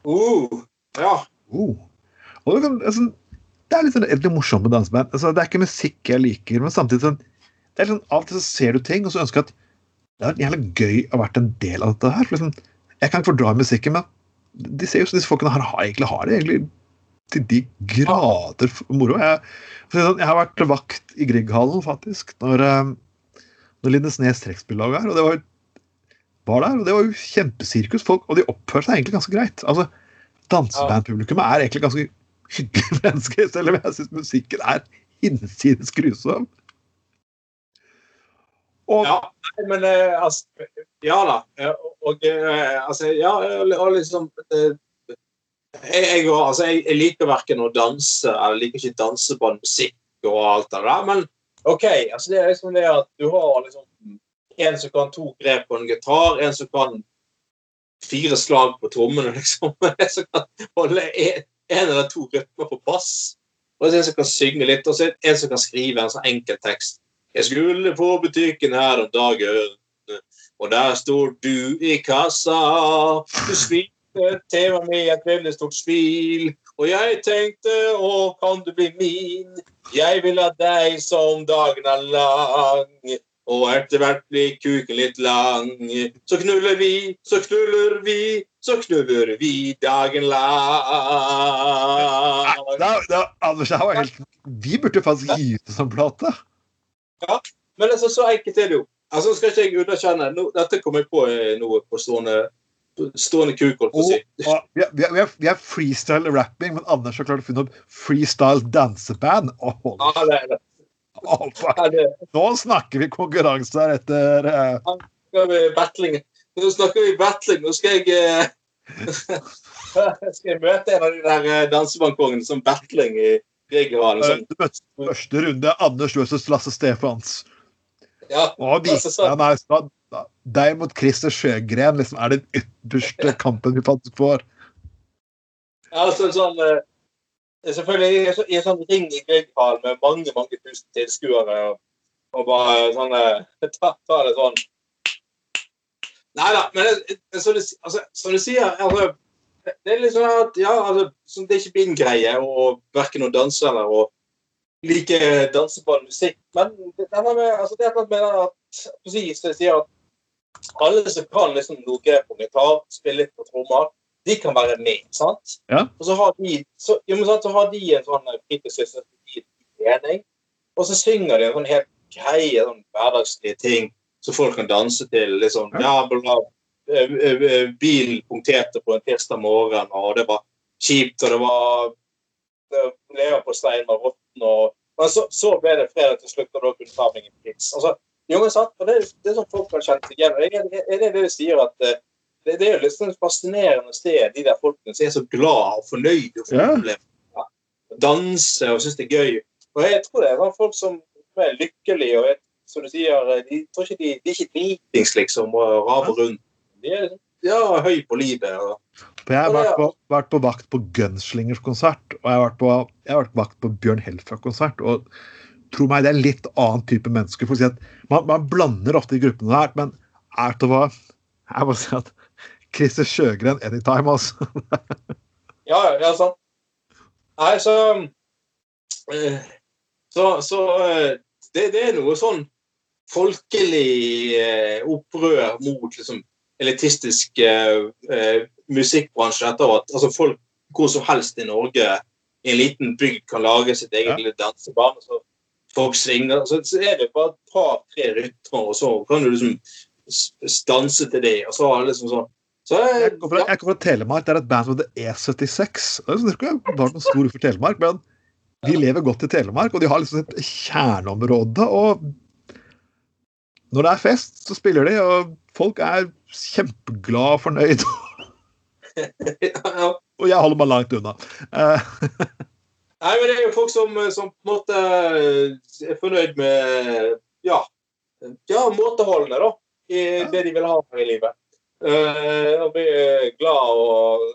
Uh, ja. Uh. Og det, kan, altså, det er litt sånn, litt morsomt med danseband. Altså, det er ikke musikk jeg liker, men samtidig sånn, det er sånn, Av og til så ser du ting, og så ønsker jeg at det hadde vært jævlig gøy å vært en del av dette her. For liksom, jeg kan ikke fordra musikken, men de ser jo som disse folkene her har, egentlig har det egentlig til de grader moro. Jeg, sånn, jeg har vært vakt i Grieghallen, faktisk, når, eh, når Lindesnes trekkspillag var her. Og det var, var der, og det var jo kjempesirkus. Folk, og de oppførte seg egentlig ganske greit. Altså, Dansebandpublikummet er egentlig ganske hyggelige [laughs] menneske, selv om jeg syns musikken er hinsides grusom. Og Ja, men eh, altså Ja da. Eh, Og eh, altså Ja, og liksom jeg, jeg, altså, jeg, jeg liker verken å danse eller liker ikke danseband, musikk og alt det der, men OK. altså Det er liksom det at du har liksom en som kan to grep på en gitar, en som kan fire slag på trommene, [laughs] liksom. En som kan holde en, en eller to rytmer på bass. Og en som kan synge litt, og så en som kan skrive en sånn enkel tekst. Jeg skulle på butikken her om dagen, og der står du i kassa. Du smilte til meg med et veldig stort smil, og jeg tenkte å, kan du bli min? Jeg vil ha deg som dagen er lang. Og etter hvert blir kuken litt lang. Så knuller vi, så knuller vi, så knuller vi dagen lang. Anders, det her var helt Vi burde faktisk gi ut det som plate. Ja, Men altså, så enkelt er det jo. Altså, skal ikke jeg underkjenne no, Dette kom jeg på eh, noe på stående, stående kuk, holdt på å si. vi, har, freestyle rapping, men Anders har klart å finne opp freestyle danseband. Ja, det er det. det nå snakker vi konkurranse her etter uh... vi battling. Nå snakker vi battling. Nå skal jeg eh, [laughs] skal jeg møte en av de der dansebankongene som battling i Grieghallen. Sånn. første runde. Anders versus Lasse Stefans. Ja, Og de, Altså, så- ja, nei, deg mot Christer Sjøgren liksom, er den ytterste kampen vi faktisk får. altså sånn eh, Selvfølgelig i en sånn- sånn ring i Grieghallen med mange mange tusen tilskuere. Og, og bare sånn eh, [laughs] ta, ta det sånn Nei da, men som, du, altså, som du sier altså, Det er litt sånn at ja, altså, det er ikke min greie å verken å danse eller å like danseball musikk. Men det, er med, altså, det er noe med at precis, det sier at alle som kan liksom noe på gitar, spille litt på trommer, de kan være med. sant? Ja. Og så har de, så, jo, men sant, så har de en sånn de er og så synger de en sånn helt greie sånn hverdagslige ting som folk kan danse til. liksom, ja, bla. Eh, eh, eh, Bilen punkterte på en tirsdag morgen, og det var kjipt, og det var leverposteien var råtten, og Men så, så ble det fredag til slutt, og da kunne ta meg en pils. Altså, jo, men sant, og det, det er sånn folk har kjent igjen. Det Er det de sier at det, det er jo litt sånn fascinerende sted, de der folkene som er så glad og fornøyd og fornøyde. Ja. danse og syns det er gøy. Og jeg tror det er folk som er lykkelige og er, som du sier, de, tror ikke de, de er ikke dritings, liksom, og raver rundt. De er liksom, ja, høy på livet. og jeg har vært på, vært på vakt på Gunslingers konsert, og jeg har vært på, jeg har vært på vakt på Bjørn Helfra-konsert. Og tro meg, det er litt annen type mennesker. For å si at man, man blander ofte i gruppene her, men er det hva Jeg må si at Christer Sjøgren anytime, altså. [laughs] Ja, ja, ja, sant. Nei, så eh, Så, så eh, det, det er noe sånn folkelig eh, opprør mot liksom elitistisk eh, eh, musikkbransje etter at altså folk hvor som helst i Norge i en liten bygd kan lage sitt eget Ja. lille danseband. Så folk svinger, så, så er det bare et par-tre rytmer, og så kan du liksom stanse til det. og så er det liksom sånn så, eh, Jeg kommer fra, jeg kommer fra Telemark. Det er et band som heter E76. Det er ikke bare var noe stor for Telemark, men de lever godt i Telemark, og de har liksom et kjerneområde. og når det er fest, så spiller de, og folk er kjempeglade og fornøyd. [laughs] Og jeg holder meg langt unna. Eh, [laughs] Nei, men det er jo folk som, som på en måte er fornøyd med ja, ja måteholdene, da. I det de vil ha i livet. Uh, og blir glad og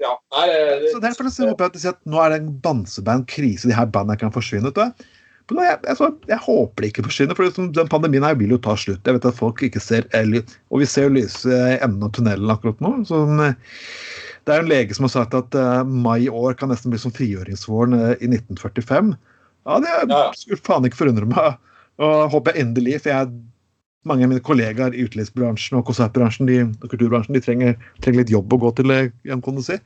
Ja. Nei, det, så derfor så håper jeg at nå er det en danseband-krise, de her bandene kan forsvinne. Vet du. Men nå, jeg, jeg, jeg håper det ikke forsvinner, for liksom, den pandemien her vil jo ta slutt. Jeg vet at folk ikke ser eller, Og vi ser jo lyset i enden av tunnelen akkurat nå. Sånn, eh, det er en lege som har sagt at uh, mai i år kan nesten bli som frigjøringsvåren uh, i 1945. Ja, det Ja. skulle faen ikke forundre meg. Og håper jeg endelig, for jeg mange av mine kollegaer i utelivsbransjen og konsertbransjen de, og kulturbransjen de trenger, trenger litt jobb å gå til, kan du si.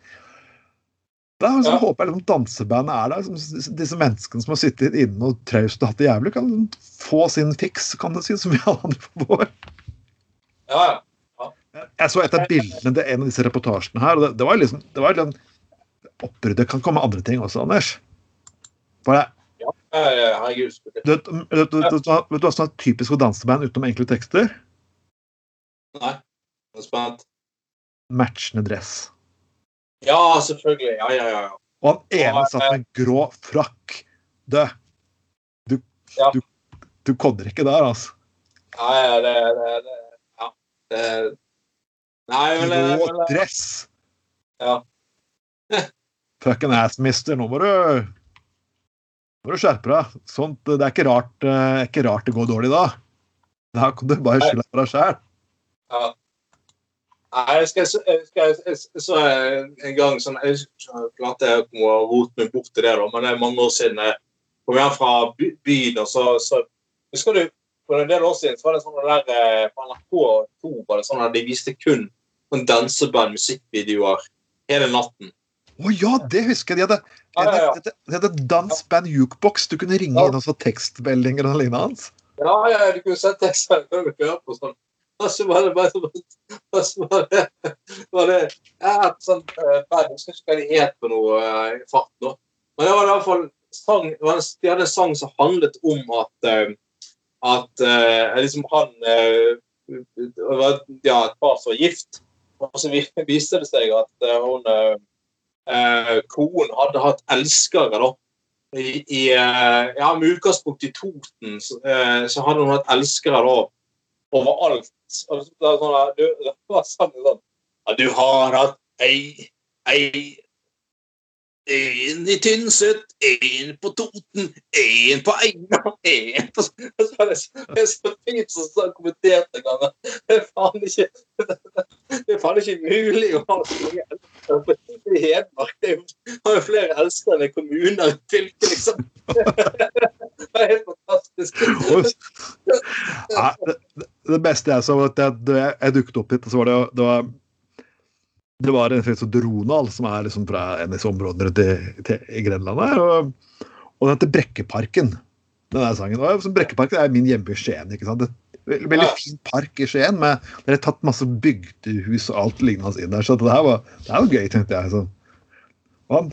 Da så Ja. håper jeg liksom dansebandet er der. Som, disse menneskene som har sittet inne og traust og hatt det jævlig, kan få sin fiks, kan du si, som vi alle andre får. ja, ja. Jeg så et av bildene til en av disse reportasjene her, og det, det var liksom det var liksom, Oppbruddet Det kan komme andre ting også, Anders. For det, ja. Herregud. du vet, du, du, du, vet du hva som er typisk for danseband utenom enkle tekster? Nei. Jeg er spent. Matchende dress. Ja, selvfølgelig. Ja, ja, ja. Og han ene satt med en grå frakk. Du, du, Ja. du, du kodder ikke der, altså. Nei, det, det, det Ja. Det, nei, men, Grå dress. Ja. [laughs] Fucking assmister, nå må du må du skjerpe deg. Sånt, det er ikke rart, eh, ikke rart det går dårlig da. Da kan du bare skylde på deg sjæl. Ja. Nei, jeg skal, jeg jeg, så en gang sånn Jeg klarte jeg å rote meg bort til det, da, men det er mange år siden jeg kom hjem fra byen. og så, så Husker du for en del år siden så var det sånn der eh, på NRK2 var det sånn at de viste kun sånn danseband, musikkvideoer hele natten. Å ja, det husker jeg. De hadde, de Ja, ja, ja. hadde, de hadde dansband jukebox. Du kunne ringe inn og få tekstmeldinger og lignende hans. Ja, ja, du kunne sett du hørte på sånn. Og så var det bare Og så var det, var det ja, et sånt eh, band, Jeg husker ikke hva de het på noe eh, i fart nå. Men det var i hvert fall sang, de hadde en sang som handlet om at eh, at eh, liksom han eh, ja, et par som var gift, og så vi- viste det seg at eh, hun eh, eh, konen hadde hatt elskere, da. I, i eh, ja, med utgangspunkt i Toten, så, eh, så hadde hun hatt elskere da overalt. Og sånn, du, det var sånn, sånn ja, Du har hatt ei, ei en i Tynset, en på Toten, en på Eina, en på Så er det så- fint som så kommenterte en gang. Det er faen ikke Det er faen ikke mulig å ha så mange elskere i Hedmark. Det har jo flere elskere enn kommuner i fylket, liksom. [laughs] Det helt fantastisk. [laughs] Og- det, det- det beste jeg så, var at jeg, jeg, dukket opp hit, så var det, det var det var en slags som som er liksom fra en av disse områdene til, til, i Grenland Der, Og, og den heter Brekkeparken. Den der sangen. Og så Brekkeparken er min hjemby Skien. ikke sant? Det, veldig, veldig fin park i Skien. med Det er tatt masse bygdehus og alt lignende inn der. Så det her var, det her var gøy, tenkte jeg. sånn. Og han,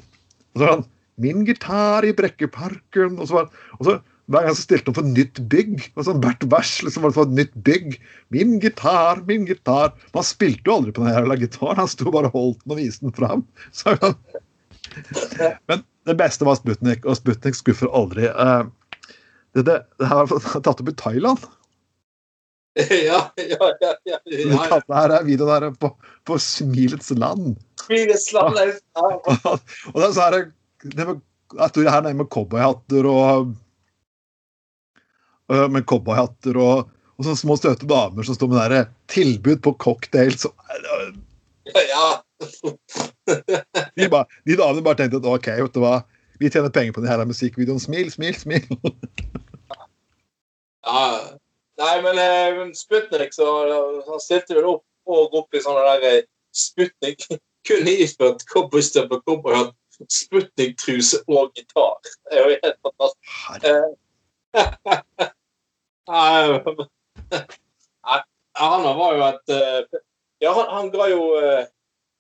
og så var han Min gitar i Brekkeparken. Og så, var, og så hver gang så stilte han for nytt bygg. og sånn Hvert vers liksom var det for et nytt bygg. Min gitar, min gitar. Men han spilte jo aldri på den jævla gitaren. Han sto bare og holdt den og viste den fram. [laughs] Så, men det beste var Sputnik, og Sputnik skuffer aldri. Eh, det, det, det her var [laughs] tatt opp i Thailand. [laughs] Ja, ja, ja. ja, ja, her er videoen her på, på Smilets land. Smilets land, ja. og det er så her, jeg tror det her nede med cowboyhatter og med cowboyhatter og, og sånne små støte damer som står med der, tilbud på cocktails. og- Ja. De, bare, de damene bare tenkte at OK, vet du hva, vi tjener penger på denne musikkvideoen. Smil, smil, smil. ja. Nei, men eh, Sputnik så han stilte vel opp og opp i sånne der eh, Sputnik [laughs] kun iført cowboystøvler, cowboyhatt, Sputnik-truse og gitar. Det er jo helt fantastisk. [laughs] [laughs] Nei, han var jo et eh, Ja, han, han ga jo eh,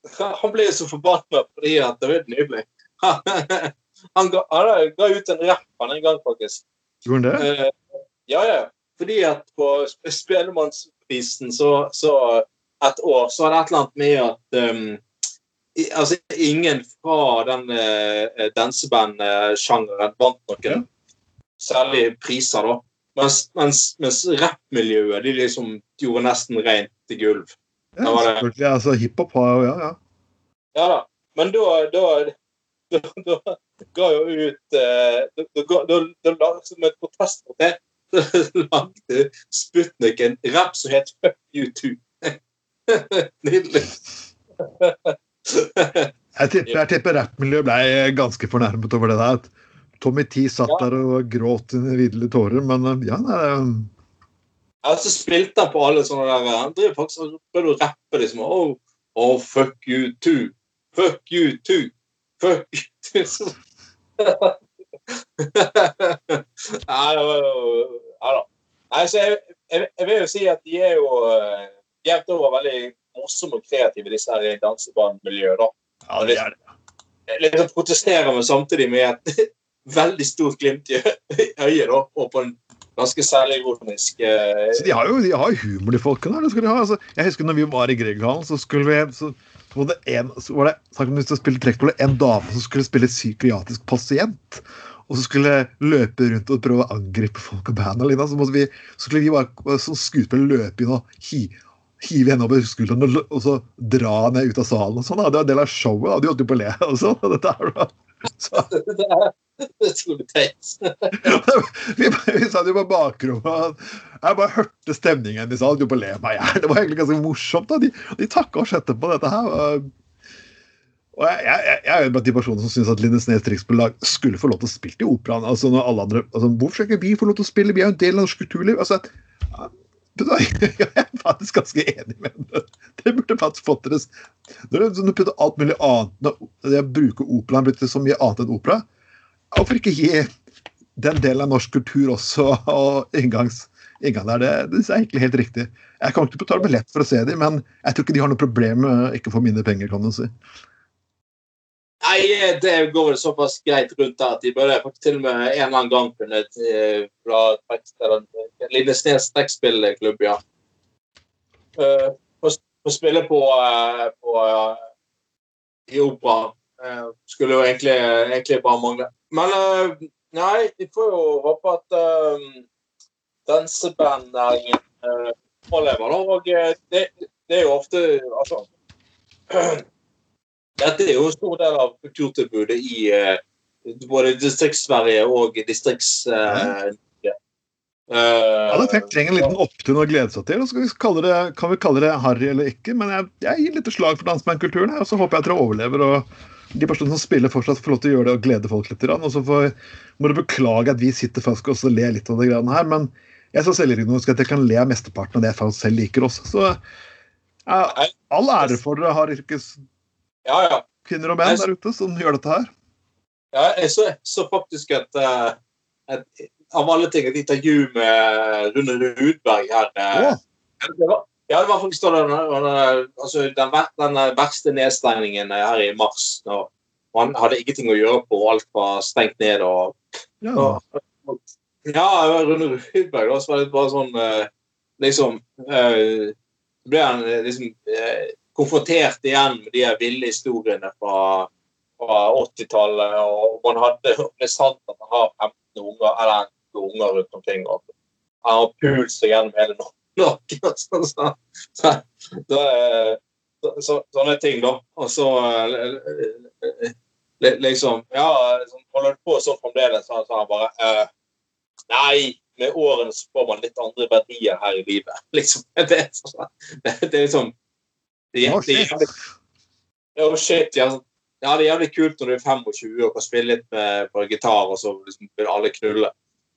[laughs] Han ble så forbanna fordi at Det var nydelig. [laughs] Han ga, han ga ut en rapp han en gang, faktisk. Gjorde han det? Eh, ja, ja. Fordi at på Sp- Spellemannsprisen så, så et år så var det et eller annet med at um, i, altså, ingen fra den uh, danseband-sjangeren vant noen særlig priser, da. Mens, mens, mens rappmiljøet de liksom gjorde nesten rent til gulv. Ja, var det- selvfølgelig. Altså, hiphop har jo Ja, ja. Ja da. Men da, da, da, da ga jo ut eh, Da, da, da, Som et protest mot det, [laughs] lagde Sputnik en rapp som het Fuck you too. [laughs] Nydelig. Jeg tipper, jeg tipper rappmiljøet ble ganske fornærmet over det der. At Tommy T satt Ja. der og gråt i ville tårer, men øh, ja, nei, Ja, så spilte han på alle sånne der Han driver faktisk og prøvde å rappe liksom oh, oh, fuck you too. Fuck you too. Fuck you too. [laughs] Nei, det var jo Ja da. Nei, så jeg, jeg, jeg vil jo si at de er jo eh, jevnt over veldig morsomme og kreative, disse her i dansebandmiljøet. da. ja, det er det. Liksom protesterer, men samtidig med et [laughs] veldig stort glimt i øyet, da, og på en ganske selvironisk eh, Så de har jo de har humor, de folkene her. De ha. Altså, jeg husker når vi var i Grieghallen, så skulle vi så, så var det en, så var det, spille en dame som skulle spille psykiatrisk pasient. Og så skulle løpe rundt og prøve å angripe folk og bandet. Lina, Så, vi, så skulle vi bare som skuespillere løpe inn og hi, hive henne over skulderen og, og så dra henne ut av salen. og sånn. Det var en del av showet. da. De holdt jo på å le. og sånn. Dette her. Så, [laughs] Det er [laughs] [laughs] vi, vi satt jo på bakrommet jeg bare hørte stemningen de sa. Holdt på le meg her. Det var egentlig ganske morsomt. da. De, de takka oss etterpå dette her. Og, jeg, jeg, jeg er jo blant de personene som syns at Lindesnes Riksbolag skulle få lov til å spille i operaen. altså når alle andre, altså Hvorfor skal ikke vi få lov til å spille? Vi er jo en del av norsk kulturliv. altså du [laughs] Jeg er faktisk ganske enig med det. Dere burde faktisk fått deres Når du- når du putter alt mulig annet når det bruker operaen blitt så mye annet enn opera, hvorfor ikke gi den delen av norsk kultur også og inngangs, inngang der? Det, det er egentlig helt riktig. Jeg kommer ikke å betale billett for å se dem, men jeg tror ikke de har noe problem med å ikke få mine penger, kan du si. Nei, det går vel såpass greit rundt der at de burde faktisk til og med en eller annen gang kunne fra eh, Lindesnes trekkspillklubb, ja. Eh, Få få spille på, eh, på eh, i operaen. Eh, Skulle jo egentlig, egentlig bare mangle. Men eh, nei, vi får jo håpe at uh, dansebandnæringen uh, overlever. da, Og det, det er jo ofte Altså [clears throat] dette er jo en stor del av kulturtilbudet i uh, både Distrikts-Sverige og Distrikts... Uh, Alle trekk trenger en liten opptur å glede seg til. så kan vi det, kan vi kalle det harry eller ikke, men jeg, jeg gir litt slag for dansebandkulturen. her, Og så håper jeg at dere overlever, og de personene som spiller, fortsatt får lov til å gjøre det og glede folk litt. Og så får, må du beklage at vi sitter faktisk og ler litt av det greiene her, men jeg skal selvironisk at jeg kan le av mesteparten av det jeg faktisk selv liker også. Så ja, all ære for dere har yrkeskvinner ja, ja. og menn der ute som gjør dette her. ja jeg så, så faktisk at, eh, et Av alle ting et intervju med Rune Rudberg her. eh, Å, Det var, ja, det var faktisk den, den, altså, den, den verste nedstengningen her i mars. Når man hadde ingenting å gjøre på, alt var stengt ned. og ja. Og- Ja, Rune Rudberg da, så var det bare sånn eh, Liksom øh, ble han eh, liksom øh, konfrontert igjen med de ville historiene fra, fra 80-tallet. Og man hadde Det er sant at man har 15 unger, eller 15 unger rundt omkring. og Han har pult seg gjennom hele Norge. Og sånn, så, så, så, eh, så, så, sånne ting, da. Og så eh, liksom Ja, liksom, holder du på sånn fremdeles, så han bare eh, Nei, med årene så får man litt andre verdier her i livet. [laughs] Liksom. Det, er sånn- det, det er liksom det, er shit. Det, Ja, shit, ja. ja, det er jævlig kult når du er 25 og kan spille litt med, på gitar, og så liksom vil alle knulle.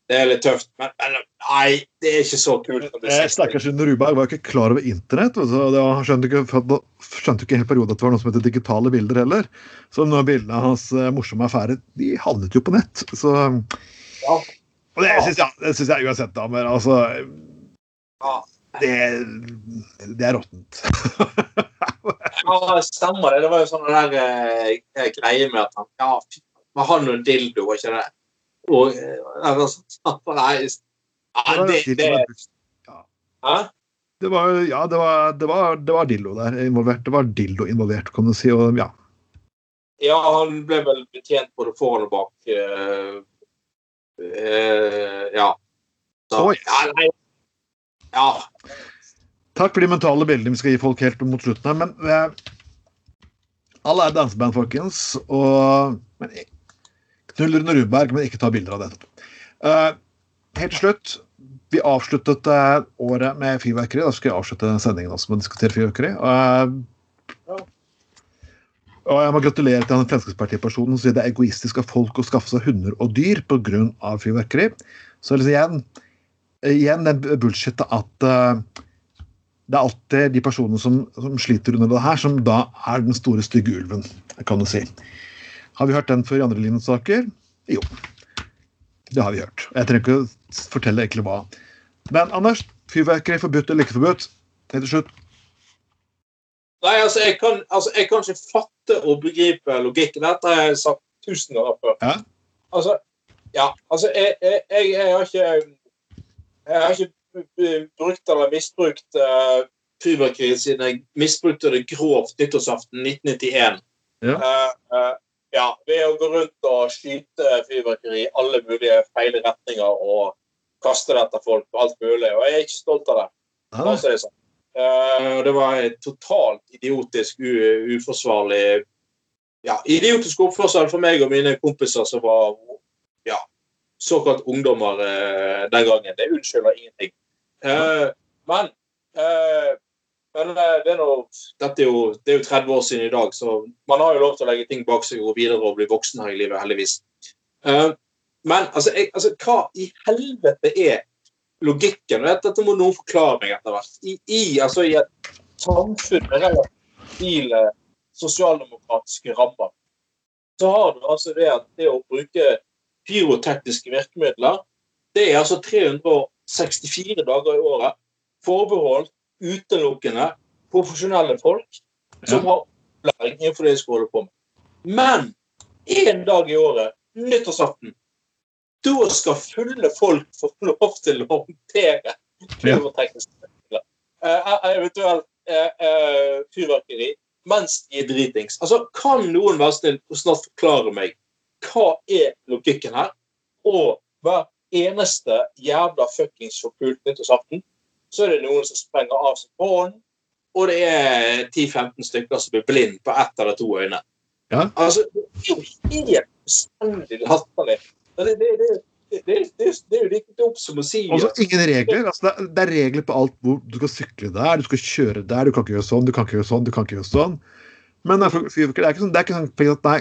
Det er litt tøft, men, men nei, det er ikke så kult. Eh, 60. Stakkars Ruberg var jo ikke klar over internett. han skjønte ikke, skjønte ikke helt periode at det var noe som heter digitale bilder heller. Så noen av bildene av hans eh, morsomme affære de havnet jo på nett. Så Ja. Og det syns jeg, det synes jeg uansett, da. Men altså Ja. Det, det er råttent. Ja, stemmer det. Det var jo sånn der eh, greie med at han Ja, fy, var han og dildo, var ikke det? Og eh, sånn, Nei, ja, det, det Hæ? Det var, ja, det var, det, var, det var dildo der involvert. Det var dildo involvert, kan du si. Og ja. Ja, han ble vel betjent både foran og bak. Uh, uh, ja. Så, Oi. ja, nei. ja. Takk for de mentale bildene vi skal gi folk helt mot slutten her. Men uh, alle er danseband, folkens. Og men, Knull Rune Rudberg, men ikke ta bilder av dette. Eh, helt til slutt. Vi avsluttet eh, året med fyrverkeri. Da skal jeg avslutte sendingen også med å diskutere fyrverkeri. Eh, og jeg må gratulere til den Fremskrittspartipersonen som sier det er egoistisk av folk å skaffe seg hunder og dyr pga. fyrverkeri. Så liksom igjen, igjen den bullshitet at det er alltid de personene som, som sliter under det her, som da er den store, stygge ulven, kan du si. Har vi hørt den før i andre lignende saker? Jo. Det har vi hørt. Jeg trenger ikke å fortelle egentlig hva. Men Anders, fyrverkeri forbudt eller ikke forbudt? Helt til slutt. Nei, altså jeg, kan, altså, jeg kan ikke fatte og begripe logikken. Dette har jeg sagt tusen ganger før. Ja. Altså, ja, altså jeg, jeg, jeg, har ikke Jeg har ikke brukt eller misbrukt uh, fyrverkeri siden jeg misbrukte det grovt nyttårsaften 1991. Ja. Uh, eh, ja, ved å gå rundt og skyte fyrverkeri i alle mulige feile retninger og kaste det etter folk og alt mulig. Og jeg er ikke stolt av det. Ja, det sånn. Eh, det var et totalt idiotisk, uforsvarlig ja, idiotisk oppførsel for meg og mine kompiser som var ja, såkalt ungdommer uh, den gangen. Det unnskylder ingenting. Uh, men men eh, det er, noe, er jo, det er jo 30 år siden i dag, så man har jo lov til å legge ting bak seg og gå videre og bli voksen her i livet, heldigvis. Uh, men altså, jeg, altså, hva i helvete er logikken? Og dette, dette må noen forklare meg etter hvert. I, i, altså, i et samfunn med relativt sosialdemokratiske rammer, så har du altså det at det å bruke pyrotekniske virkemidler, det er altså 364 dager i året forbeholdt utelukkende profesjonelle folk som har opplæring innenfor det de skal holde på med. Men én dag i året, nyttårsaften, da skal fulle folk få lov til å håndtere pyrotekniske virkemidler. Eh, eventuelt eh, eh, fyrverkeri mens de er dritings. Altså, Kan noen være snill og snart forklare meg hva er logikken her? Og hver eneste jævla fuckings forpult nyttårsaften, så er det noen som sprenger av seg hånden, og det er 10-15 stykker som blir blind på ett eller to øyne. Ja. Altså, Det er jo helt bestandig latterlig. Det, det, det, det, det, det, det er jo like dumt som å si Altså, ingen regler. Altså, det, er, er regler på alt hvor du skal sykle der, du skal kjøre der, du kan ikke gjøre sånn, du kan ikke gjøre sånn, du kan ikke gjøre sånn. Men det er ikke sånn, det er ikke sånn at nei,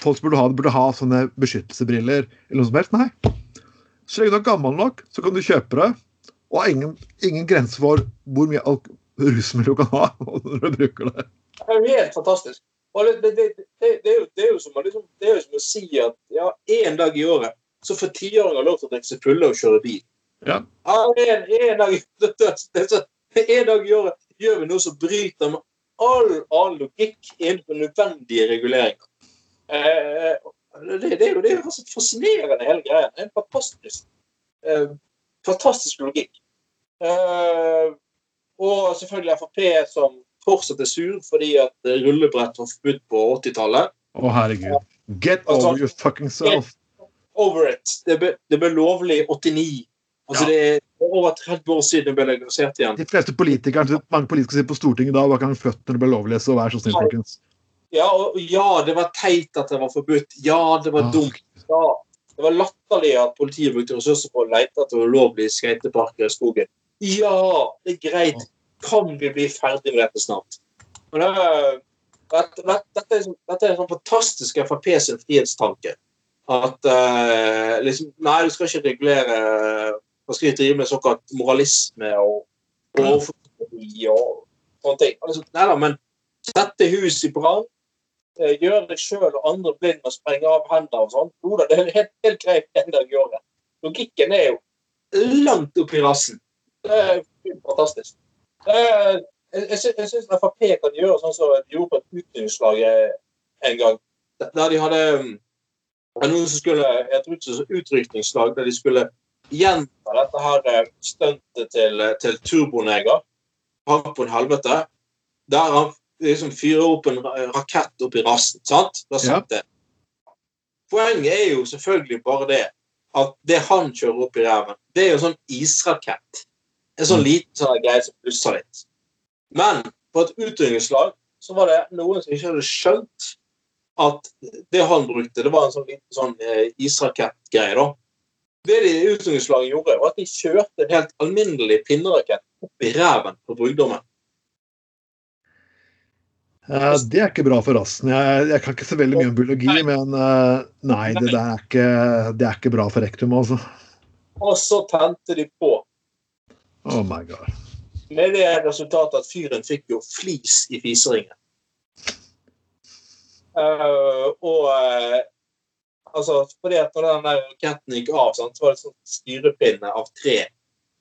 folk burde ha, burde ha sånne beskyttelsesbriller eller noe som helst. Nei. Så lenge du er gammel nok, så kan du kjøpe det. Og har ingen, ingen grense for hvor mye rusmiddel du kan ha [laughs] når du bruker det. Det er jo helt fantastisk. Det, det, det, er jo, det, er jo som liksom, det er jo som å si at ja, en dag i året så får tiåringer lov til å drikke seg fulle og kjøre bil. Ja. Ja, en, en, dag, [laughs] en dag i året gjør vi noe som bryter med all annen logikk innenfor nødvendige reguleringer. Eh, det, det, er jo, det er fascinerende, hele greia. En fantastisk, eh, fantastisk logikk. Eh, og selvfølgelig Frp som fortsatt er sur fordi at rullebrett var forbudt på 80-tallet. Å, herregud. Get Altså- over your fucking self. Over it. Det ble, det ble lovlig i 89. Altså Ja. Det er over 30 år siden det ble legalisert igjen. De fleste politikere, mange politikere sitter på Stortinget da, var ikke født når det ble lovlig, så vær så snill, folkens. Ja, og ja, det var teit at det var forbudt. Ja, det var Ah. dumt. Ja. Det var latterlig at politiet brukte ressurser på å lete etter ulovlige skateparker i skogen. Ja, det er greit. Kan vi bli ferdig med dette snart? Det, dette, dette, er, sånn- dette er en sånn fantastisk Frp sin frihetstanke. At uh, liksom Nei, du skal ikke regulere Man skal ikke drive med såkalt moralisme og overformying og sånne ting. Liksom, nei da, men sette hus i brann, eh, gjøre deg sjøl og andre blind med å sprenge av hender og sånn. Det er helt, helt greit en dag i. Logikken er jo langt opp i rassen. Det er fantastisk. Eh, Jeg, jeg, jeg syns Frp kan gjøre sånn som de gjorde på et utdrikningslag eh, en gang. Der de hadde mm, noen som skulle et ut- utrykningslag der de skulle gjenta dette her eh, stuntet til, eh, til Turboneger. Hank på en helvete. Der han liksom fyrer opp en rakett opp i rassen. sant? Ja. Poenget er jo selvfølgelig bare det at det han kjører opp i ræven, det er jo en sånn israkett. En sånn liten sånn greie som plusser litt. Men på et utrydningslag så var det noen som ikke hadde skjønt at det han brukte, det var en sånn liten sånn eh, israkettgreie. da. Det de i utrydningslaget gjorde, var at de kjørte en helt alminnelig pinnerakett opp i ræven på brudgommen. Eh, det er ikke bra for rassen. Jeg, jeg kan ikke så veldig mye om biologi, men eh, nei, det der er ikke, det er ikke bra for rektum, altså. Og så tente de på. Oh my god. Med det resultatet at fyren fikk jo flis i fiseringen. Uh, og uh, altså, fordi at når den der raketten gikk av, sant, så var det sånn styrepinne av tre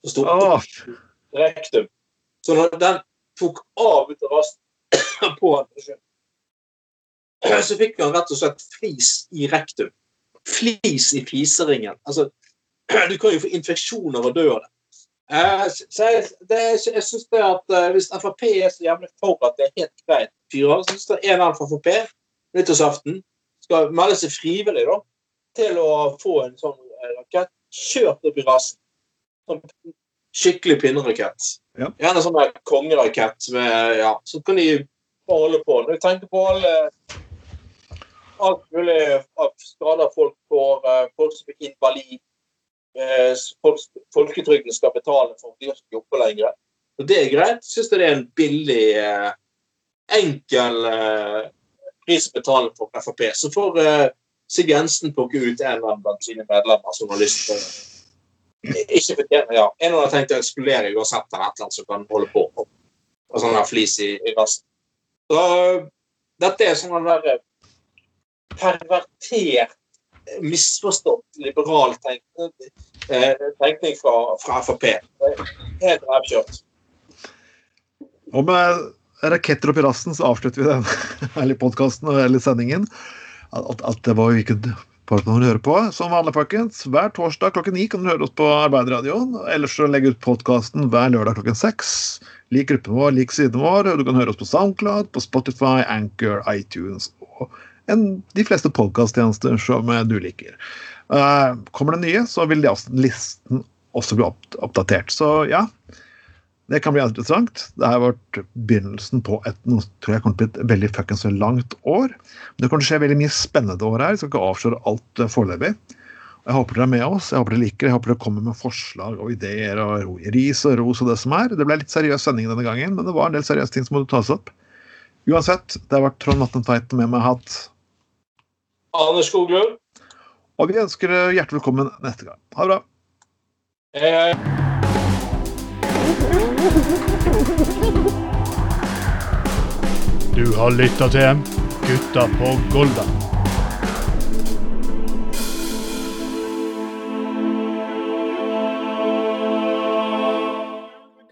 som sto oh. rektum. Så når den tok av ut av rasten [coughs] på han, [coughs] så fikk han rett og slett flis i rektum. Flis i fiseringen. Altså, [coughs] du kan jo få infeksjoner og dø av det. Eh, Så jeg, det, jeg syns det at uh, hvis Frp er så jævlig for at det er helt greit fyrer, så jeg en av Frp nyttårsaften skal melde seg frivillig da, til å få en sånn eh, rakett kjørt opp i rasen. Sånn skikkelig pinnerakett. Ja. Gjerne sånn kongerakett med Ja, så kan de bare holde på. Når jeg tenker på alle alt mulig av skader folk får, folk som er invalid, folk, folketrygden skal betale for, å skal ikke lenger. Og det er greit. Syns jeg det er en billig, eh, enkel eh, pris å betale for Frp. Så får eh, Siv Jensen plukke ut en eller annen blant sine medlemmer som har lyst til å ikke fortjener, ja. En har tenkt å ekskludere uansett eller et eller annet som kan holde på. Og, sånn der flis i, i rassen. Så dette er sånn der eh, pervertert, eh, misforstått liberal tenkning, eh, tenkning fra, fra Frp. Helt rævkjørt. Og med raketter opp i rassen så avslutter vi den [laughs] herlige podkasten og hele sendingen. At, at det var ikke podkasten du hører på. Som vanlig, folkens. Hver torsdag klokken ni kan du høre oss på Arbeiderradioen. Ellers så legger vi ut podkasten hver lørdag klokken seks. Lik gruppen vår, lik siden vår. Du kan høre oss på SoundCloud, på Spotify, Anchor, iTunes og en, de fleste podkasttjenester som eh, du liker. Eh, kommer det nye, så vil de også, listen også bli oppdatert. Så ja, det kan bli interessant. Det har vært begynnelsen på et nå tror jeg kommer til å bli et veldig fuckings langt år. Men det kommer til å skje veldig mye spennende år her. Jeg skal ikke avsløre alt eh, foreløpig. Jeg håper dere er med oss. Jeg håper dere liker Jeg håper dere kommer med forslag og ideer og ris og ros og det som er. Det ble litt seriøs sending denne gangen, men det var en del seriøse ting som måtte tas opp. Uansett, det har vært Trond Matten Tveiten med meg hatt. Arne Skoglund. Og vi ønsker hjertelig velkommen neste gang. Ha det bra. Hei, hei. Du har lytta til Gutta på Golda.